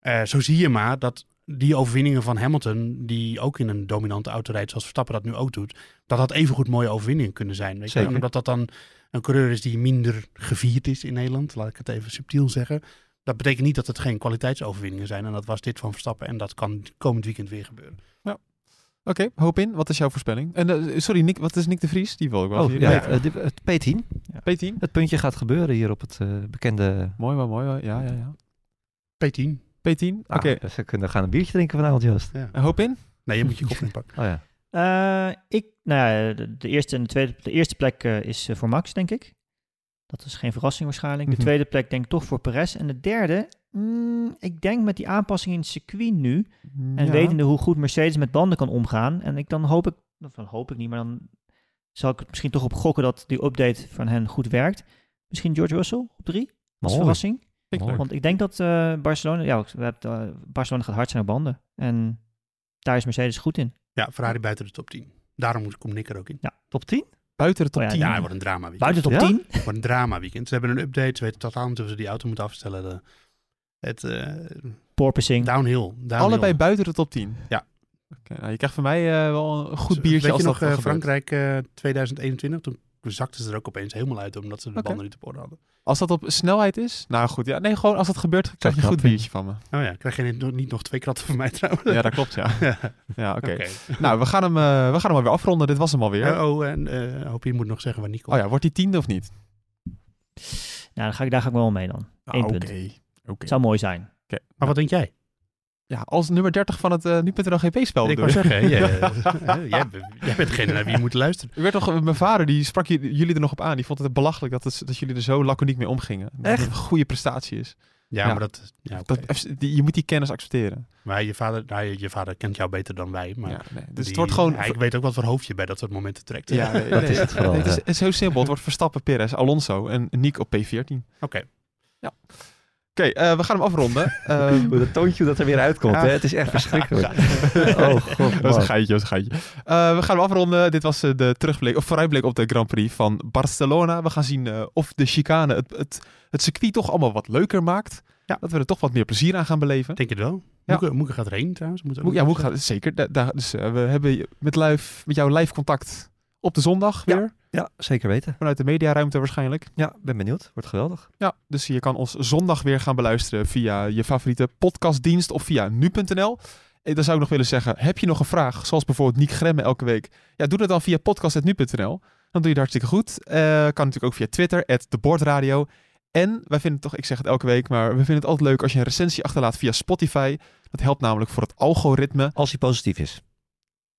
eh, zo zie je maar dat die overwinningen van Hamilton, die ook in een dominante auto rijdt zoals Verstappen dat nu ook doet, dat dat evengoed mooie overwinningen kunnen zijn. Weet je? Omdat dat dan een coureur is die minder gevierd is in Nederland, laat ik het even subtiel zeggen. Dat betekent niet dat het geen kwaliteitsoverwinningen zijn. En dat was dit van Verstappen. En dat kan komend weekend weer gebeuren. Oké, hoop in. Wat is jouw voorspelling? En eh, sorry, Nick, wat is Nick de Vries? Die wil ik wel. Oh, ja, het P10. P10. Het puntje gaat gebeuren hier op het eh, bekende... Mooi, wel mooi. Ja, ja, ja. P10. P10. Oké, Ah, dus we kunnen gaan een biertje drinken vanavond, Joost. Ja. En hoop in. Nee, je moet je koffer inpakken. Oh ja. Eh, ik, nou ja, de, de eerste en de tweede, de eerste plek eh, is eh, voor Max, denk ik. Dat is geen verrassing waarschijnlijk. De Mhm. tweede plek denk ik toch voor Perez. En de derde, mm, ik denk met die aanpassing in het circuit nu. En Ja. wetende hoe goed Mercedes met banden kan omgaan. En ik dan hoop ik, of dan hoop ik niet, maar dan zal ik het misschien toch op gokken dat die update van hen goed werkt. Misschien George Russell op drie, als Mooi. verrassing. Ik leuk. Want ik denk dat eh, Barcelona, ja, we hebben, eh, Barcelona gaat hard zijn op banden. En daar is Mercedes goed in. Ja, Ferrari buiten de top 10. Daarom moet- komt Nick er ook in. Top 10? Buiten de top Oh ja, 10. Ja, het wordt een drama weekend. Buiten top Ja? 10? Het wordt een drama weekend. Ze hebben een update. Ze weten totaal niet of ze die auto moeten afstellen. De, het eh, Porpoising. downhill, downhill. Allebei buiten de top 10. Ja. Oké, nou, je krijgt van mij eh, wel een goed Weet biertje je als nog dat eh, gebeurt. Frankrijk eh, 2021? Toen zakten ze er ook opeens helemaal uit omdat ze de Oké. banden niet op orde hadden. Als dat op snelheid is? Nou goed, ja. Nee, gewoon als dat gebeurt, krijg je een goed biertje van me. Oh ja, krijg je niet, nog- niet nog twee kratten van mij trouwens? Ja, dat klopt, ja. Ja, Ja, oké. Nou, we gaan, hem, eh, we gaan hem alweer afronden. Dit was hem alweer. Eh, oh, en eh hoop je moet nog zeggen waar Nico. oh ja, wordt die tiende of niet? Nou, dan ga ik, daar ga ik wel mee dan. Eén Ah, punt. Oké. Oké. Zou mooi zijn. Maar wat denk jij? Ja, als nummer 30 van het uh, nu.nl GP-spel. Ik wou zeggen, jij, eh, jij, bent- jij bent degene naar wie je moet luisteren. U werd toch, mijn vader die sprak jullie er nog op aan. Die vond het belachelijk dat, het, dat jullie er zo laconiek mee omgingen. Dat het een goede prestatie is. Ja, Ja. maar dat... Ja. Dat, die, je moet die kennis accepteren. Maar je vader, nou, je, je vader kent jou beter dan wij. Maar ja, nee. Dus die- het wordt gewoon... ja, ik weet ook wat voor hoofd je bij dat soort momenten trekt. Ja, nee, Dat nee, is het vooral, het, is, ja. het is heel simpel. Het wordt Verstappen, Perez, Alonso en Nick op P14. Oké. Oké, eh, we gaan hem afronden. Hoe dat toontje dat er weer uitkomt, Ja. hè? Het is echt verschrikkelijk. Oh god, dat is een geitje, dat is een geitje. We gaan hem afronden. Dit was eh, de terugblik, of vooruitblik op de Grand Prix van Barcelona. We gaan zien eh, of de chicane het, het, het circuit toch allemaal wat leuker maakt. Dat we er toch wat meer plezier aan gaan beleven. Denk je het wel? Ja. Moeke, Moeke gaat erheen trouwens. Moet Moe- ja, Moek gaat zeker. Da- da- dus we hebben met, live, met jou live contact op de zondag weer. Ja, zeker weten. Vanuit de mediaruimte waarschijnlijk. Ja, ben benieuwd. Wordt geweldig. Ja, dus je kan ons zondag weer gaan beluisteren via je favoriete podcastdienst of via nu.nl. En dan zou ik nog willen zeggen, heb je nog een vraag, zoals bijvoorbeeld Niek Gremme elke week? Ja, doe dat dan via podcast.nu.nl. Dan doe je het hartstikke goed. Eh, kan natuurlijk ook via Twitter, @debordradio. En wij vinden het toch, ik zeg het elke week, maar we vinden het altijd leuk als je een recensie achterlaat via Spotify. Dat helpt namelijk voor het algoritme. Als hij positief is.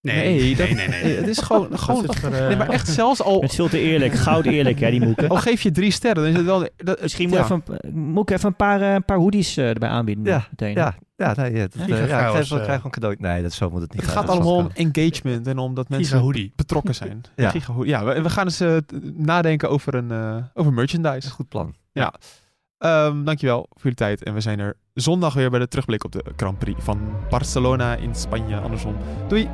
Nee, Nee, nee, dat- nee, nee. nee. Het is gewoon, gewoon is nee, maar echt zelfs al, Het is veel te eerlijk. Goud eerlijk, hè, die Moeke. al geef je drie sterren, dan is het wel... Dat, Misschien moet, ja. even, een- moet ik even een paar, eh, een paar hoodies eh, erbij aanbieden. Ja, meteen. Ja, ja, nee, ja, dat, Ja? ja, ik Gigachaos, krijg, eh. gewoon cadeau. Nee, dat, zo moet het niet Het gaat allemaal om engagement en om dat mensen betrokken zijn. Ja. Ja we, we gaan eens t- nadenken over, een, eh, over merchandise. Goed plan. Ehm, dankjewel voor jullie tijd. En we zijn er zondag weer bij de terugblik op de Grand Prix van Barcelona in Spanje. Andersom. Doei!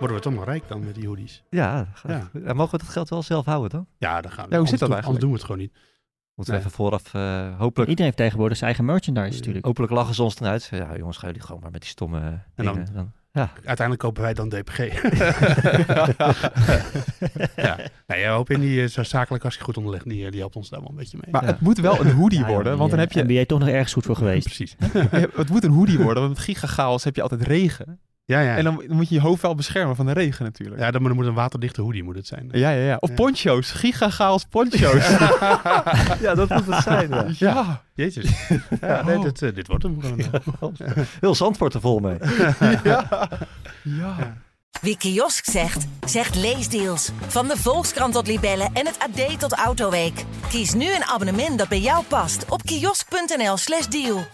Worden we toch nog rijk dan met die hoodies? Ja, gaat Ja. En mogen we dat geld wel zelf houden dan? Ja, dan gaan we. Ja, hoe zit dat anders doen- Anders doen we het gewoon niet. Moeten we even vooraf, eh, hopelijk, Iedereen heeft tegenwoordig zijn eigen merchandise natuurlijk. hopelijk lachen ze ons eruit. Ja, jongens, gaan jullie gewoon maar met die stomme En dingen. dan- Dan, ja. Uiteindelijk kopen wij dan DPG. ja. Nee, ja, hoop in die eh, zo zakelijk als je goed onderlegt, die, eh, die helpt ons daar wel een beetje mee. Maar Ja. het moet wel een hoodie worden, want dan eh, heb je... Ben jij toch nog ergens goed voor geweest? Precies. het moet een hoodie worden, want met gigagaals heb je altijd regen. Ja, ja. En dan moet je je hoofd wel beschermen van de regen natuurlijk. ja, dan moet, een waterdichte hoodie moet het zijn. Ja, ja, ja. Of Ja. poncho's. Gigagaals poncho's. ja, dat moet het zijn. Ja. ja. Jezus. Ja, nee, Oh. dit, eh, dit wordt hem gewoon. Heel Zandvoort er vol mee. ja. ja. Wie kiosk zegt, zegt leesdeals. Van de Volkskrant tot Libellen en het AD tot Autoweek. Kies nu een abonnement dat bij jou past op kiosk.nl/slash deal.